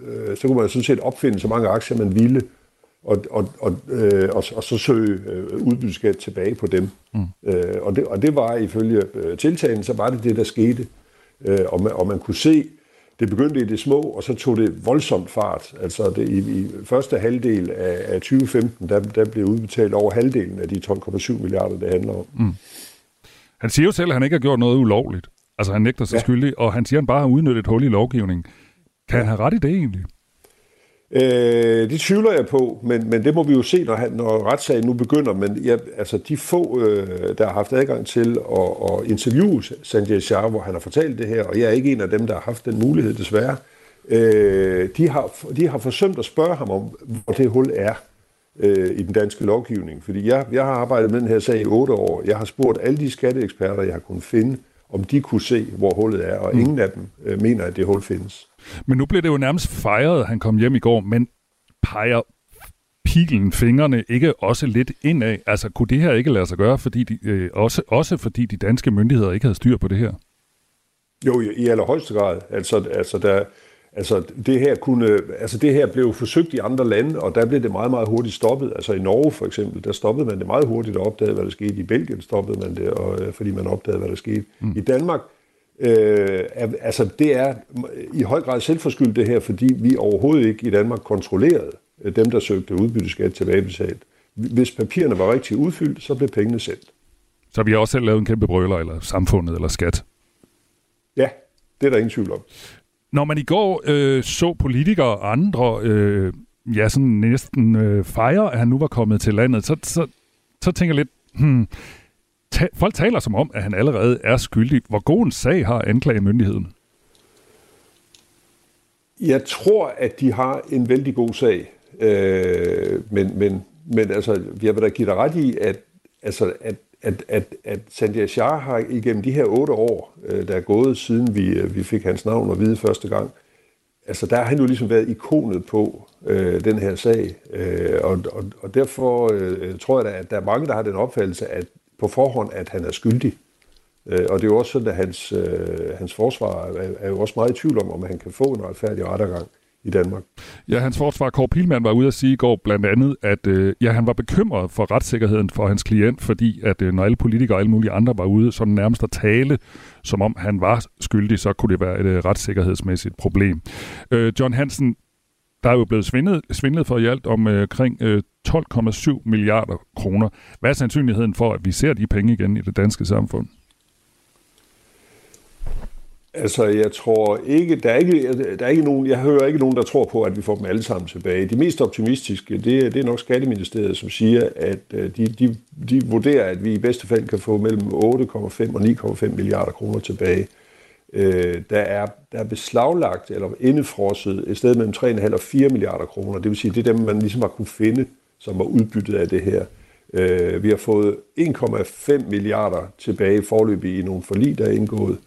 øh, så kunne man sådan set opfinde så mange aktier, man ville, og, og, og, øh, og, og så søge øh, udbytteskat tilbage på dem. Mm. Øh, og, det, og det var ifølge øh, tiltalen, så var det det, der skete. Øh, og, man, og man kunne se, det begyndte i det små, og så tog det voldsomt fart. Altså det, i, i første halvdel af, af 2015, der, der blev udbetalt over halvdelen af de 12,7 milliarder, det handler om. Mm. Han siger jo selv, at han ikke har gjort noget ulovligt. Altså han nægter sig ja. skyldig, og han siger, at han bare har udnyttet et hul i lovgivningen. Kan ja. han have ret i det egentlig? Øh, det tvivler jeg på, men, men det må vi jo se, når, han, når retssagen nu begynder. Men jeg, altså, de få, øh, der har haft adgang til at, at interviewe Sanjay Shah, hvor han har fortalt det her, og jeg er ikke en af dem, der har haft den mulighed desværre, øh, de, har, de har forsømt at spørge ham om, hvor det hul er øh, i den danske lovgivning. Fordi jeg, jeg har arbejdet med den her sag i otte år. Jeg har spurgt alle de skatteeksperter, jeg har kunnet finde, om de kunne se, hvor hullet er, og mm. ingen af dem øh, mener, at det hul findes. Men nu blev det jo nærmest fejret, at han kom hjem i går, men peger pilen fingrene ikke også lidt indad? Altså, kunne det her ikke lade sig gøre, fordi de, øh, også, også fordi de danske myndigheder ikke havde styr på det her? Jo, i, i allerhøjeste grad. Altså, altså der, Altså det, her kunne, altså det her blev forsøgt i andre lande, og der blev det meget, meget hurtigt stoppet. Altså i Norge for eksempel, der stoppede man det meget hurtigt og opdagede, hvad der skete. I Belgien stoppede man det, og, øh, fordi man opdagede, hvad der skete. Mm. I Danmark, øh, altså det er i høj grad selvforskyldt det her, fordi vi overhovedet ikke i Danmark kontrollerede øh, dem, der søgte udbytteskat tilbagebetalt. Hvis papirerne var rigtig udfyldt, så blev pengene sendt. Så vi har også selv lavet en kæmpe brøler, eller samfundet, eller skat? Ja, det er der ingen tvivl om. Når man i går øh, så politikere og andre øh, ja, sådan næsten øh, fejre, at han nu var kommet til landet, så, så, så tænker jeg lidt, hmm, ta- folk taler som om, at han allerede er skyldig. Hvor god en sag har anklagemyndigheden? Jeg tror, at de har en vældig god sag. Øh, men, men, men altså, jeg vil da give dig ret i, at, altså, at at, at, at Sanjay Shah har igennem de her otte år, øh, der er gået, siden vi, øh, vi fik hans navn at vide første gang, altså der har han jo ligesom været ikonet på øh, den her sag. Øh, og, og, og derfor øh, tror jeg da, at der er mange, der har den opfattelse, at på forhånd, at han er skyldig. Øh, og det er jo også sådan, at hans, øh, hans forsvar er, er jo også meget i tvivl om, om han kan få en retfærdig rettergang i Danmark. Ja, hans forsvar, Kåre Pilman, var ude at sige i går blandt andet, at øh, ja, han var bekymret for retssikkerheden for hans klient, fordi at øh, når alle politikere og alle mulige andre var ude sådan nærmest at tale, som om han var skyldig, så kunne det være et øh, retssikkerhedsmæssigt problem. Øh, John Hansen, der er jo blevet svindlet, svindlet for i alt om øh, øh, 12,7 milliarder kroner. Hvad er sandsynligheden for, at vi ser de penge igen i det danske samfund? Altså, jeg tror ikke, der er ikke, der er ikke nogen, jeg hører ikke nogen, der tror på, at vi får dem alle sammen tilbage. De mest optimistiske, det, det er nok Skatteministeriet, som siger, at øh, de, de, de vurderer, at vi i bedste fald kan få mellem 8,5 og 9,5 milliarder kroner tilbage. Øh, øh, der, er, der er beslaglagt eller indefrosset et sted mellem 3,5 og 4 milliarder kroner. Det vil sige, det er dem, man ligesom har kunne finde, som var udbyttet af det her. Øh, vi har fået 1,5 milliarder tilbage forløbig i nogle forlig, der er indgået.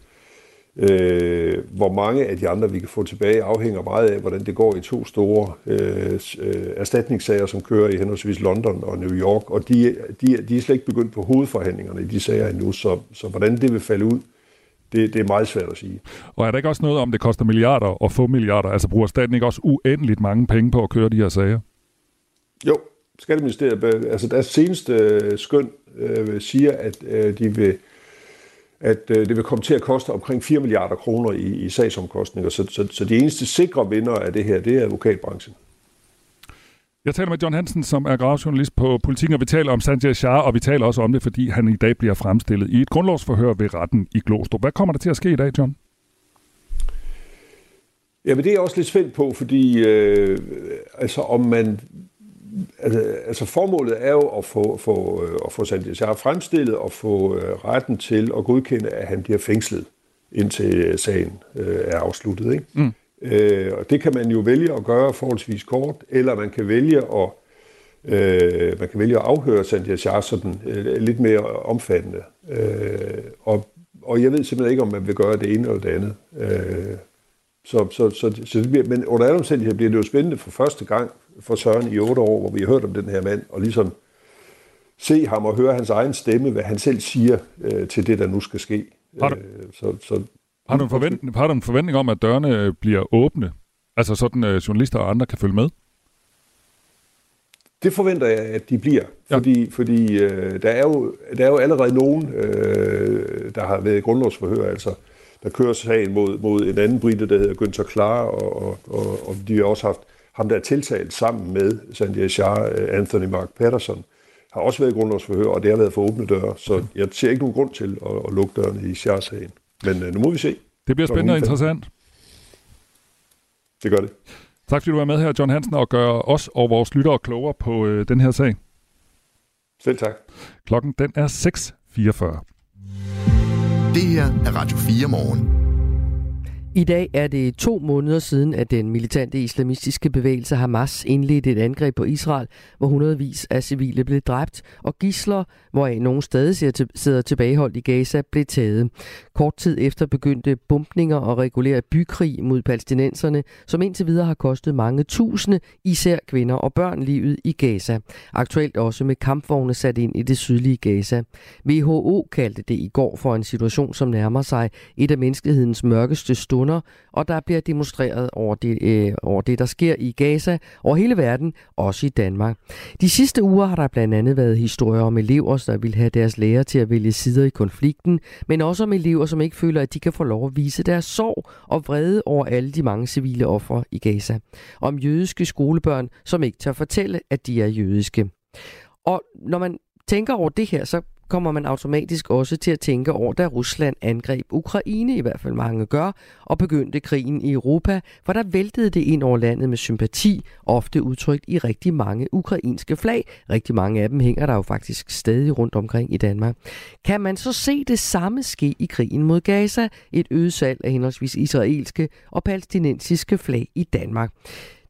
Øh, hvor mange af de andre, vi kan få tilbage, afhænger meget af, hvordan det går i to store øh, øh, erstatningssager, som kører i henholdsvis London og New York. Og de, de, de er slet ikke begyndt på hovedforhandlingerne i de sager endnu, så, så hvordan det vil falde ud, det, det er meget svært at sige. Og er der ikke også noget om, det koster milliarder og få milliarder? Altså bruger staten ikke også uendeligt mange penge på at køre de her sager? Jo, Skatteministeriet, altså deres seneste øh, skøn øh, siger, at øh, de vil at øh, det vil komme til at koste omkring 4 milliarder kroner i, i sagsomkostninger. Så, så, så de eneste sikre vinder af det her, det er advokatbranchen. Jeg taler med John Hansen, som er gravjournalist på Politiken, og vi taler om Sanjay Shah, og vi taler også om det, fordi han i dag bliver fremstillet i et grundlovsforhør ved retten i Glostrup. Hvad kommer der til at ske i dag, John? Ja, men det er jeg også lidt spændt på, fordi øh, altså, om man altså, altså formålet er jo at få, få, øh, at få Sandy Shah fremstillet og få øh, retten til at godkende, at han bliver fængslet, indtil sagen øh, er afsluttet. Ikke? Mm. Øh, og det kan man jo vælge at gøre forholdsvis kort, eller man kan vælge at øh, man kan vælge at afhøre Sandy Shah sådan øh, lidt mere omfattende. Øh, og, og jeg ved simpelthen ikke, om man vil gøre det ene eller det andet. Øh, så, så, så, så det bliver, men under alle omstændigheder bliver det jo spændende for første gang for Søren i otte år, hvor vi har hørt om den her mand, og ligesom se ham og høre hans egen stemme, hvad han selv siger øh, til det, der nu skal ske. Har du, øh, så, så, har, du en forventning, har du en forventning om, at dørene bliver åbne? Altså sådan, øh, journalister og andre kan følge med? Det forventer jeg, at de bliver, ja. fordi, fordi øh, der, er jo, der er jo allerede nogen, øh, der har været i grundlovsforhør, altså der kører sagen mod, mod en anden brite, der hedder Günther Klar, og, og, og, og de har også haft ham, der er tiltalt sammen med Sanjay Shah, øh, Anthony Mark Patterson, har også været i grundlovsforhør, og det har været for åbne døre, så jeg ser ikke nogen grund til at, at lukke dørene i Shah-sagen. Men uh, nu må vi se. Det bliver spændende og interessant. Det gør det. Tak fordi du var med her, John Hansen, og gør os og vores lyttere klogere på øh, den her sag. Selv tak. Klokken den er 6.44. Det her er Radio 4 morgen. I dag er det to måneder siden, at den militante islamistiske bevægelse Hamas indledte et angreb på Israel, hvor hundredvis af civile blev dræbt, og gisler, hvoraf nogen stadig sidder tilbageholdt i Gaza, blev taget. Kort tid efter begyndte bumpninger og regulær bykrig mod palæstinenserne, som indtil videre har kostet mange tusinde, især kvinder og børn, livet i Gaza. Aktuelt også med kampvogne sat ind i det sydlige Gaza. WHO kaldte det i går for en situation, som nærmer sig et af menneskehedens mørkeste stunder stunder, og der bliver demonstreret over det, øh, over det, der sker i Gaza over hele verden, også i Danmark. De sidste uger har der blandt andet været historier om elever, der vil have deres lærer til at vælge sider i konflikten, men også om elever, som ikke føler, at de kan få lov at vise deres sorg og vrede over alle de mange civile ofre i Gaza. Om jødiske skolebørn, som ikke tør fortælle, at de er jødiske. Og når man tænker over det her, så kommer man automatisk også til at tænke over, da Rusland angreb Ukraine, i hvert fald mange gør, og begyndte krigen i Europa, for der væltede det ind over landet med sympati, ofte udtrykt i rigtig mange ukrainske flag. Rigtig mange af dem hænger der jo faktisk stadig rundt omkring i Danmark. Kan man så se det samme ske i krigen mod Gaza, et øget salg af henholdsvis israelske og palæstinensiske flag i Danmark?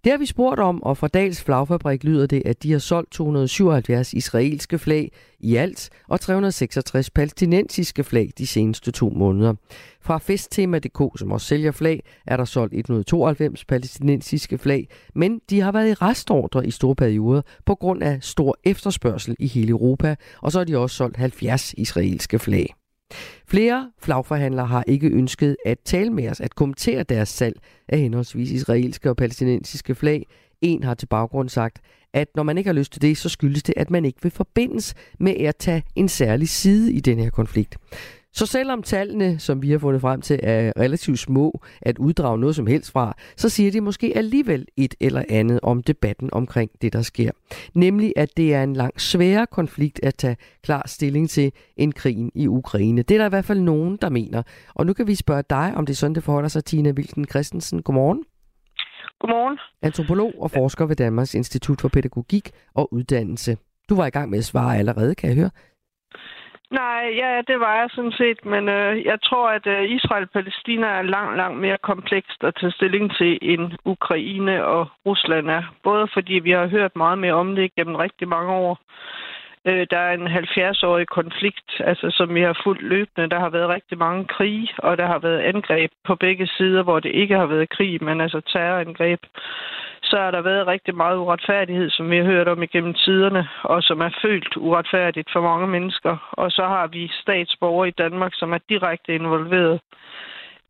Det har vi spurgt om, og fra Dals Flagfabrik lyder det, at de har solgt 277 israelske flag i alt, og 366 palæstinensiske flag de seneste to måneder. Fra festtema.dk, som også sælger flag, er der solgt 192 palæstinensiske flag, men de har været i restordre i store perioder på grund af stor efterspørgsel i hele Europa, og så har de også solgt 70 israelske flag. Flere flagforhandlere har ikke ønsket at tale med os, at kommentere deres salg af henholdsvis israelske og palæstinensiske flag. En har til baggrund sagt, at når man ikke har lyst til det, så skyldes det, at man ikke vil forbindes med at tage en særlig side i den her konflikt. Så selvom tallene, som vi har fundet frem til, er relativt små at uddrage noget som helst fra, så siger de måske alligevel et eller andet om debatten omkring det, der sker. Nemlig, at det er en langt sværere konflikt at tage klar stilling til end krigen i Ukraine. Det er der i hvert fald nogen, der mener. Og nu kan vi spørge dig, om det er sådan, det forholder sig, Tina Wilken Christensen. Godmorgen. Godmorgen. Antropolog og forsker ved Danmarks Institut for Pædagogik og Uddannelse. Du var i gang med at svare allerede, kan jeg høre. Nej, ja, det var jeg sådan set, men øh, jeg tror, at øh, Israel-Palæstina er langt, langt mere komplekst at tage stilling til, end Ukraine og Rusland er. Både fordi vi har hørt meget mere om det gennem rigtig mange år. Øh, der er en 70-årig konflikt, altså, som vi har fuldt løbende. Der har været rigtig mange krige, og der har været angreb på begge sider, hvor det ikke har været krig, men altså terrorangreb så har der været rigtig meget uretfærdighed, som vi har hørt om igennem tiderne, og som er følt uretfærdigt for mange mennesker. Og så har vi statsborgere i Danmark, som er direkte involveret,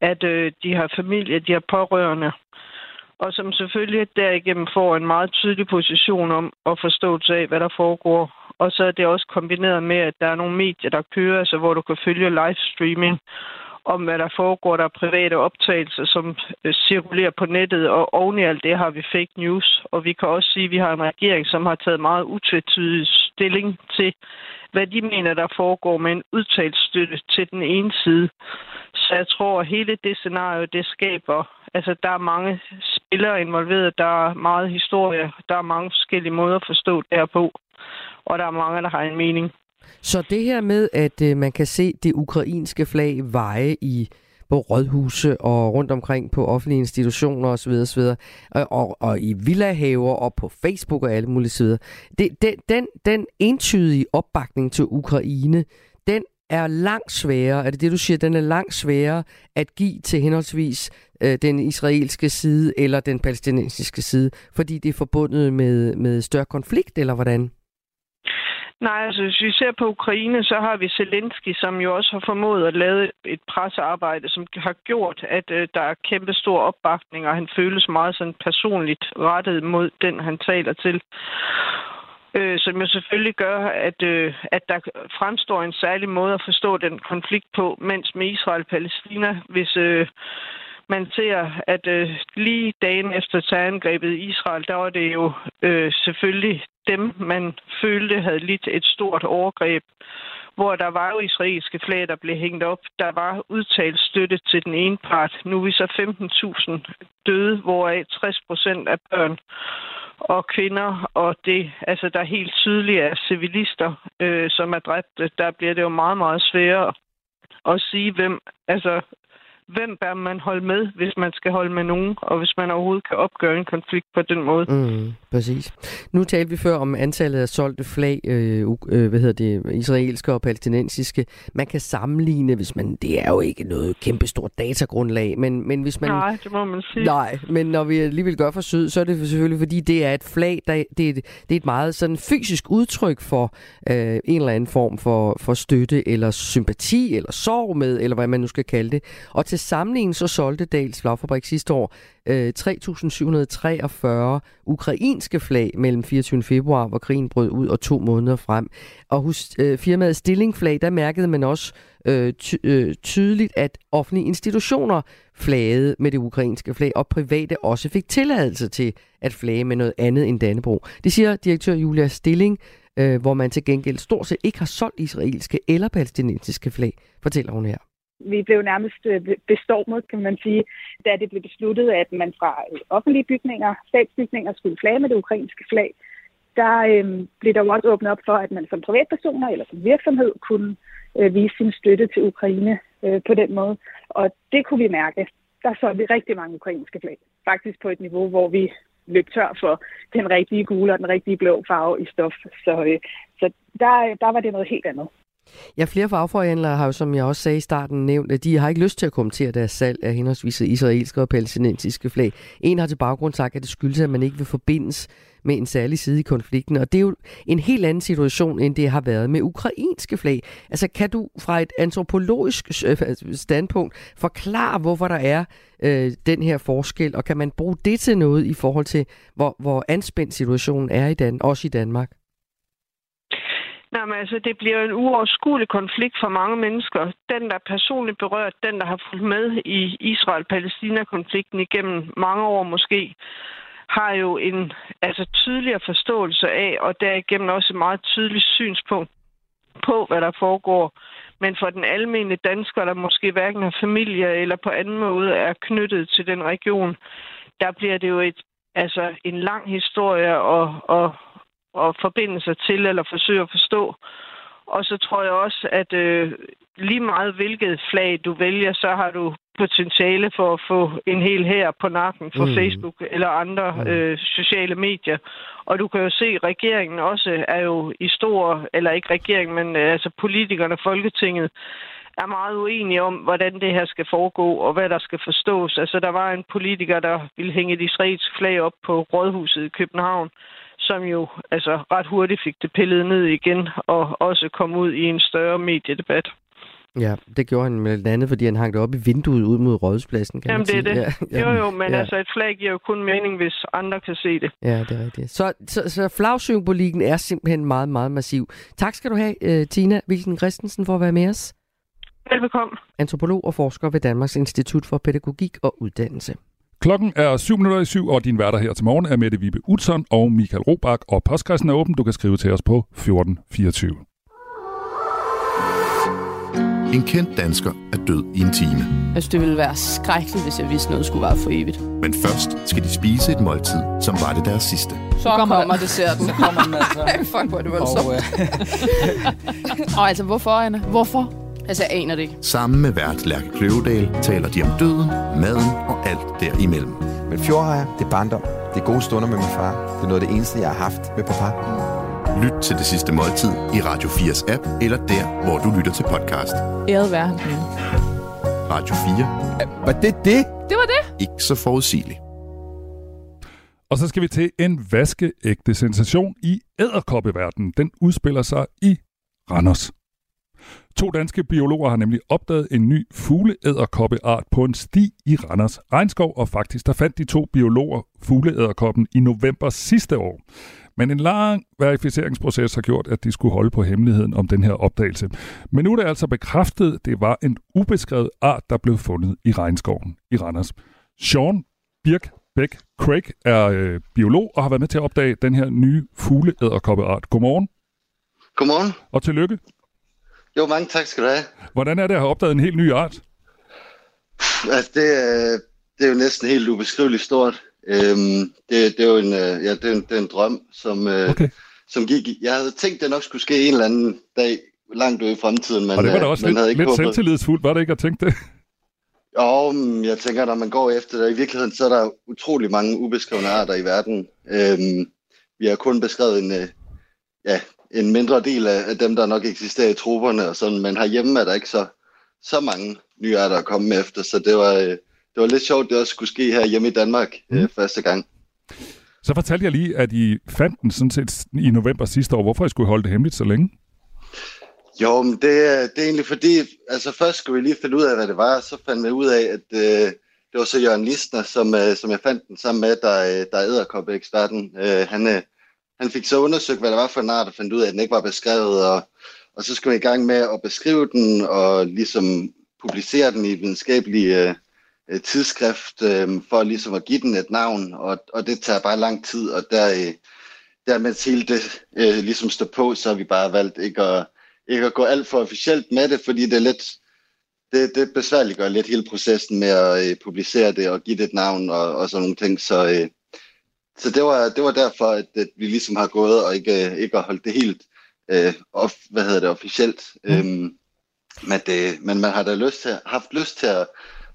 at øh, de har familie, de har pårørende, og som selvfølgelig derigennem får en meget tydelig position om at forståelse af, hvad der foregår. Og så er det også kombineret med, at der er nogle medier, der kører, altså hvor du kan følge livestreaming, om, hvad der foregår. Der er private optagelser, som øh, cirkulerer på nettet, og oven i alt det har vi fake news. Og vi kan også sige, at vi har en regering, som har taget meget utvetydig stilling til, hvad de mener, der foregår med en udtalt støtte til den ene side. Så jeg tror, at hele det scenario, det skaber, altså der er mange spillere involveret, der er meget historie, der er mange forskellige måder at forstå det her på, og der er mange, der har en mening. Så det her med, at øh, man kan se det ukrainske flag veje i på rådhuse og rundt omkring på offentlige institutioner osv. osv. Og, og, og i villahaver og på Facebook og alle mulige sider. Det, den, den, den entydige opbakning til Ukraine, den er langt sværere, er det det, du siger, den er langt sværere at give til henholdsvis øh, den israelske side eller den palæstinensiske side, fordi det er forbundet med, med større konflikt, eller hvordan? Nej, altså hvis vi ser på Ukraine, så har vi Zelensky, som jo også har formået at lave et pressearbejde, som har gjort, at øh, der er kæmpe stor opbakning, og han føles meget sådan personligt rettet mod den, han taler til. Øh, som jo selvfølgelig gør, at, øh, at der fremstår en særlig måde at forstå den konflikt på, mens med Israel og Palæstina, hvis... Øh, man ser, at øh, lige dagen efter terrorangrebet i Israel, der var det jo øh, selvfølgelig dem, man følte havde lidt et stort overgreb. hvor der var jo israelske flag, der blev hængt op. Der var udtalt støtte til den ene part. Nu er vi så 15.000 døde, hvoraf 60 procent af børn og kvinder, og det, altså der helt tydeligt er civilister, øh, som er dræbt, der bliver det jo meget, meget sværere at sige, hvem, altså hvem bør man holde med, hvis man skal holde med nogen, og hvis man overhovedet kan opgøre en konflikt på den måde. Mm, præcis. Nu talte vi før om antallet af solgte flag, øh, øh, hvad hedder det, israelske og palæstinensiske. Man kan sammenligne, hvis man, det er jo ikke noget kæmpestort datagrundlag, men, men hvis man... Nej, det må man sige. Nej, men når vi alligevel gør forsøg, så er det selvfølgelig, fordi det er et flag, der, det, er et, det er et meget sådan fysisk udtryk for øh, en eller anden form for, for støtte, eller sympati, eller sorg med, eller hvad man nu skal kalde det. Og til sammenligning så solgte Dals Flagfabrik sidste år øh, 3.743 ukrainske flag mellem 24. februar, hvor krigen brød ud, og to måneder frem. Og hos øh, firmaet Stilling Flag, der mærkede man også øh, ty- øh, tydeligt, at offentlige institutioner flagede med det ukrainske flag, og private også fik tilladelse til at flage med noget andet end Dannebro. Det siger direktør Julia Stilling, øh, hvor man til gengæld stort set ikke har solgt israelske eller palæstinensiske flag, fortæller hun her. Vi blev nærmest øh, bestormet, kan man sige, da det blev besluttet, at man fra øh, offentlige bygninger, statsbygninger, skulle flage med det ukrainske flag. Der øh, blev der jo også åbnet op for, at man som privatpersoner eller som virksomhed kunne øh, vise sin støtte til Ukraine øh, på den måde. Og det kunne vi mærke. Der så vi rigtig mange ukrainske flag. Faktisk på et niveau, hvor vi løb tør for den rigtige gule og den rigtige blå farve i stof. Så, øh, så der, øh, der var det noget helt andet. Ja, flere fagforhandlere har jo, som jeg også sagde i starten, nævnt, at de har ikke lyst til at kommentere deres salg af henholdsvis israelske og palæstinensiske flag. En har til baggrund sagt, at det skyldes, at man ikke vil forbindes med en særlig side i konflikten. Og det er jo en helt anden situation, end det har været med ukrainske flag. Altså kan du fra et antropologisk øh, standpunkt forklare, hvorfor der er øh, den her forskel, og kan man bruge det til noget i forhold til, hvor, hvor anspændt situationen er i Dan også i Danmark? Nej, men altså, det bliver en uoverskuelig konflikt for mange mennesker. Den, der er personligt berørt, den, der har fulgt med i Israel-Palæstina-konflikten igennem mange år måske, har jo en altså, tydeligere forståelse af, og derigennem også et meget tydeligt synspunkt på, hvad der foregår. Men for den almindelige dansker, der måske hverken har familie eller på anden måde er knyttet til den region, der bliver det jo et, altså en lang historie og, og, at forbinde sig til eller forsøge at forstå. Og så tror jeg også, at øh, lige meget hvilket flag du vælger, så har du potentiale for at få en hel her på nakken for mm. Facebook eller andre mm. øh, sociale medier. Og du kan jo se, at regeringen også er jo i stor, eller ikke regeringen, men øh, altså politikerne, Folketinget, er meget uenige om, hvordan det her skal foregå, og hvad der skal forstås. Altså, der var en politiker, der ville hænge et israelsk flag op på Rådhuset i København, som jo altså ret hurtigt fik det pillet ned igen, og også kom ud i en større mediedebat. Ja, det gjorde han blandt andet, fordi han hang det op i vinduet ud mod rådspladsen, kan Jamen, man sige. det er det. Ja, jo, jo, men ja. altså et flag giver jo kun mening, hvis andre kan se det. Ja, det er rigtigt. Så, så, så flagsymbolikken er simpelthen meget, meget massiv. Tak skal du have, uh, Tina Wilken Christensen, for at være med os. Velbekomme. Antropolog og forsker ved Danmarks Institut for Pædagogik og Uddannelse. Klokken er 7 minutter i syv, og din værter her til morgen er Mette Vibe Utzon og Michael Robach, og postkassen er åben. Du kan skrive til os på 1424. En kendt dansker er død i en time. Synes, det ville være skrækkeligt, hvis jeg vidste, noget skulle være for evigt. Men først skal de spise et måltid, som var det deres sidste. Så kommer, kommer desserten. Så kommer den altså. Ej, fuck, hvor er det voldsomt. Og, øh... og altså, hvorfor, Anna? Hvorfor? Altså, jeg aner det ikke. Sammen med vært Lærke Kløvedal taler de om døden, maden og alt derimellem. Men fjordhejer, det er barndom. Det er gode stunder med min far. Det er noget af det eneste, jeg har haft med papa. Lyt til det sidste måltid i Radio 4's app, eller der, hvor du lytter til podcast. Æret være hans Radio 4. Var det det? Det var det. Ikke så forudsigeligt. Og så skal vi til en vaskeægte sensation i æderkoppeverdenen. Den udspiller sig i Randers. To danske biologer har nemlig opdaget en ny fugleæderkoppeart på en sti i Randers Regnskov, og faktisk der fandt de to biologer fugleæderkoppen i november sidste år. Men en lang verificeringsproces har gjort, at de skulle holde på hemmeligheden om den her opdagelse. Men nu er det altså bekræftet, at det var en ubeskrevet art, der blev fundet i regnskoven i Randers. Sean Birk Beck Craig er øh, biolog og har været med til at opdage den her nye fugleæderkoppeart. Godmorgen. Godmorgen. Og tillykke. Jo, mange tak skal du have. Hvordan er det at have opdaget en helt ny art? Altså, det, er, det er jo næsten helt ubeskriveligt stort. Øhm, det, det er jo en, øh, ja, det er en, det er en drøm, som, øh, okay. som gik... Jeg havde tænkt, det nok skulle ske en eller anden dag langt ude i fremtiden, men Og det var da øh, også lidt, havde ikke lidt håbet. selvtillidsfuldt, var det ikke at tænke det? Jo, jeg tænker, når man går efter det, i virkeligheden, så er der utrolig mange ubeskrevne arter i verden. Øhm, vi har kun beskrevet en, ja, en mindre del af, af dem, der nok eksisterer i trupperne og sådan, men herhjemme er der ikke så, så mange nye arter at komme efter, så det var, øh, det var lidt sjovt, det også skulle ske her hjemme i Danmark øh, første gang. Så fortalte jeg lige, at I fandt den sådan set i november sidste år. Hvorfor I skulle holde det hemmeligt så længe? Jo, men det, er- det er egentlig fordi, altså først skulle vi lige finde ud af, hvad det var, så fandt vi ud af, at øh, det var så Jørgen Listner, som, øh, som jeg fandt den sammen med, der, øh, der er æderkoppeeksperten. Øh, han, øh, han fik så undersøgt, hvad der var for en art, og fandt ud af, at den ikke var beskrevet, og, og så skulle vi i gang med at beskrive den, og ligesom publicere den i videnskabelige øh, øh, tidsskrift, øh, for ligesom at give den et navn, og, og det tager bare lang tid, og der, øh, der mens hele det øh, ligesom står på, så har vi bare valgt ikke at, ikke at gå alt for officielt med det, fordi det er lidt, det, det besværliggør lidt hele processen med at øh, publicere det og give det et navn og, og sådan nogle ting. Så, øh, så det, var, det var derfor, at, at vi ligesom har gået og ikke, øh, ikke har holdt det helt øh, off, hvad hedder det, officielt. Mm. Øhm, men, det, men man har da lyst til, haft lyst til at,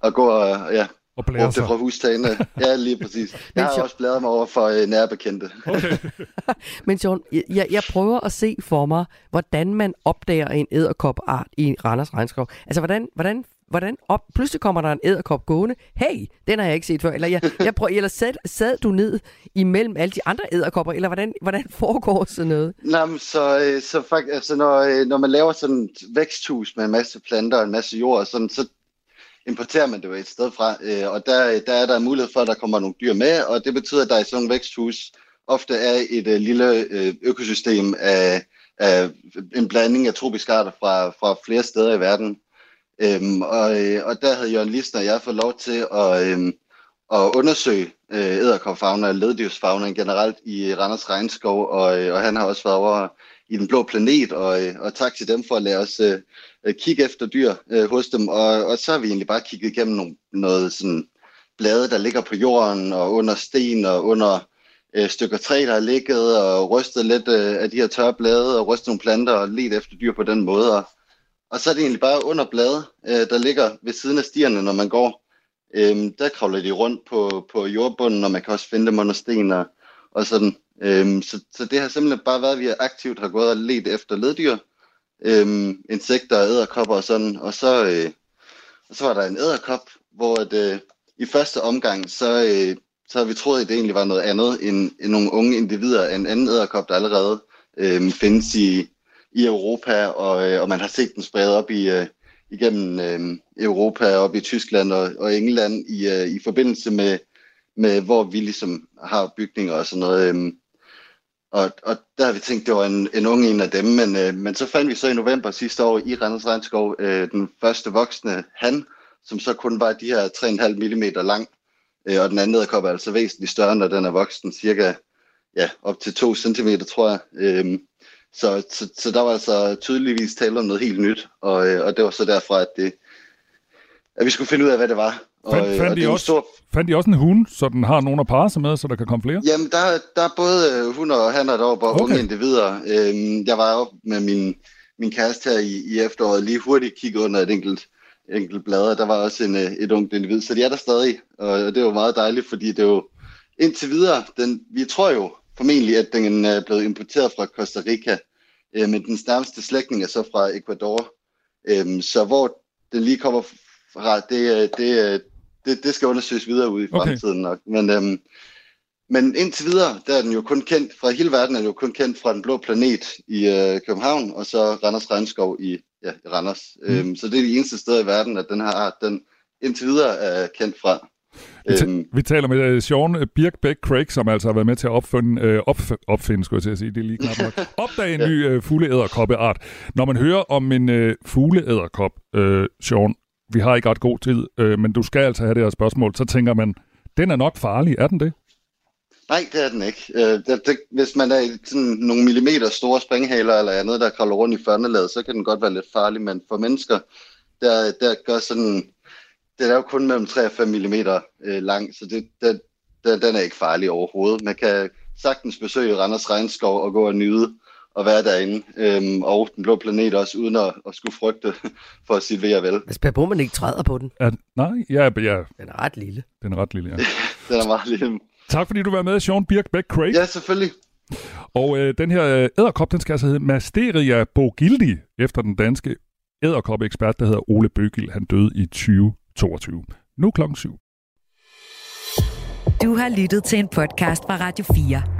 at gå og ja, og blære det sig. fra hustagene. Ja, lige præcis. Jeg har også bladret mig over for øh, nærbekendte. Okay. Men John, jeg, jeg prøver at se for mig, hvordan man opdager en æderkopart i Randers Regnskov. Altså, hvordan, hvordan, hvordan op, pludselig kommer der en æderkop gående. Hey, den har jeg ikke set før. Eller, jeg, jeg prøver, eller sad, sad du ned imellem alle de andre æderkopper? Eller hvordan, hvordan foregår sådan noget? Nå, men så, øh, så faktisk, altså når, øh, når man laver sådan et væksthus med en masse planter og en masse jord, sådan, så importerer man det jo et sted fra, øh, og der, der er der mulighed for, at der kommer nogle dyr med, og det betyder, at der i sådan nogle væksthus ofte er et øh, lille øh, økosystem af, af en blanding af tropiske arter fra, fra flere steder i verden. Øhm, og, øh, og der havde Jørgen Listner og jeg fået lov til at, øh, at undersøge øh, æderkopfauna og leddyrsfaunaen generelt i Randers Regnskov, og, øh, og han har også været over i Den Blå Planet, og, øh, og tak til dem for at lade os øh, øh, kigge efter dyr øh, hos dem, og, og så har vi egentlig bare kigget igennem nogle, noget sådan blade, der ligger på jorden, og under sten, og under øh, stykker træ, der har ligget, og rystet lidt øh, af de her tørre blade, og rystet nogle planter, og let efter dyr på den måde, og, og så er det egentlig bare under blade, øh, der ligger ved siden af stierne, når man går. Øh, der kravler de rundt på, på jordbunden, og man kan også finde dem under sten og, og sådan. Øhm, så, så det har simpelthen bare været, at vi aktivt har gået og let efter leddyr, øhm, insekter, æderkopper og sådan. Og så, øh, og så var der en æderkop, hvor at, øh, i første omgang, så, øh, så havde vi troet, at det egentlig var noget andet end, end nogle unge individer af en anden æderkop, der allerede øh, findes i, i Europa, og, øh, og man har set den spredt op i, øh, igennem øh, Europa, op i Tyskland og, og England i, øh, i forbindelse med, med, hvor vi ligesom har bygninger og sådan noget. Øh, og, og der har vi tænkt, det var en, en ung en af dem, men, øh, men så fandt vi så i november sidste år i Randers Regnskov øh, den første voksne han, som så kun var de her 3,5 mm lang, øh, og den anden æderkop er altså væsentligt større, når den er voksen, cirka ja, op til 2 cm, tror jeg. Øh, så, så, så der var altså tydeligvis tale om noget helt nyt, og, øh, og det var så derfra, at, det, at vi skulle finde ud af, hvad det var. Og, Fandt, øh, og fandt, er en også, stor fandt I også en hund, så den har nogen at parre sig med, så der kan komme flere? Jamen, der, der er både øh, hunder og hanner deroppe, og Okay. unge individer. Øhm, jeg var oppe med min, min kæreste her i, i efteråret, lige hurtigt kigge under et enkelt, enkelt blad, og der var også en, øh, et ungt individ, så de er der stadig, og det var meget dejligt, fordi det jo indtil videre, den, vi tror jo formentlig, at den er blevet importeret fra Costa Rica, øh, men den nærmeste slægtning er så fra Ecuador, øhm, så hvor den lige kommer fra, det, øh, det, øh, det, det skal undersøges videre ud i Okay. fremtiden nok, men øhm, men indtil videre, der er den jo kun kendt, fra hele verden er den jo kun kendt fra den blå planet i øh, København, og så Randers Regnskov i, ja, i Randers. Mm. Øhm, så det er de eneste steder i verden, at den her art, den indtil videre er kendt fra. Vi, ta- vi taler med uh, Sean Birkbeck Craig, som altså har været med til at opfinde, uh, opf- opfinde skulle jeg til at sige, det er lige knap nok, opdage en ny uh, fugleæderkoppeart. Når man hører om en uh, fugleæderkop, uh, Sean, vi har ikke ret god tid, øh, men du skal altså have det her spørgsmål, så tænker man, den er nok farlig, er den det? Nej, det er den ikke. Øh, det, det, hvis man er i sådan nogle millimeter store springhaler eller andet, der kravler rundt i førnelaget, så kan den godt være lidt farlig, men for mennesker, der, der gør sådan, det er jo kun mellem 3 og 5 mm øh, lang, så det, det, det, den er ikke farlig overhovedet. Man kan sagtens besøge Randers Regnskov og gå og nyde og være derinde, øhm, og den blå planet også, uden at, at skulle frygte for at sige ved og vel. Altså, på, man ikke træder på den. Er, nej, ja, ja. Den er ret lille. Den er ret lille, ja. den er meget lille. Tak fordi du var med, Sean Birk Beck Craig. Ja, selvfølgelig. Og øh, den her øh, æderkop, den skal altså hedde Masteria Bogildi, efter den danske æderkop-ekspert, der hedder Ole Bøgil. Han døde i 2022. Nu klokken syv. Du har lyttet til en podcast fra Radio 4.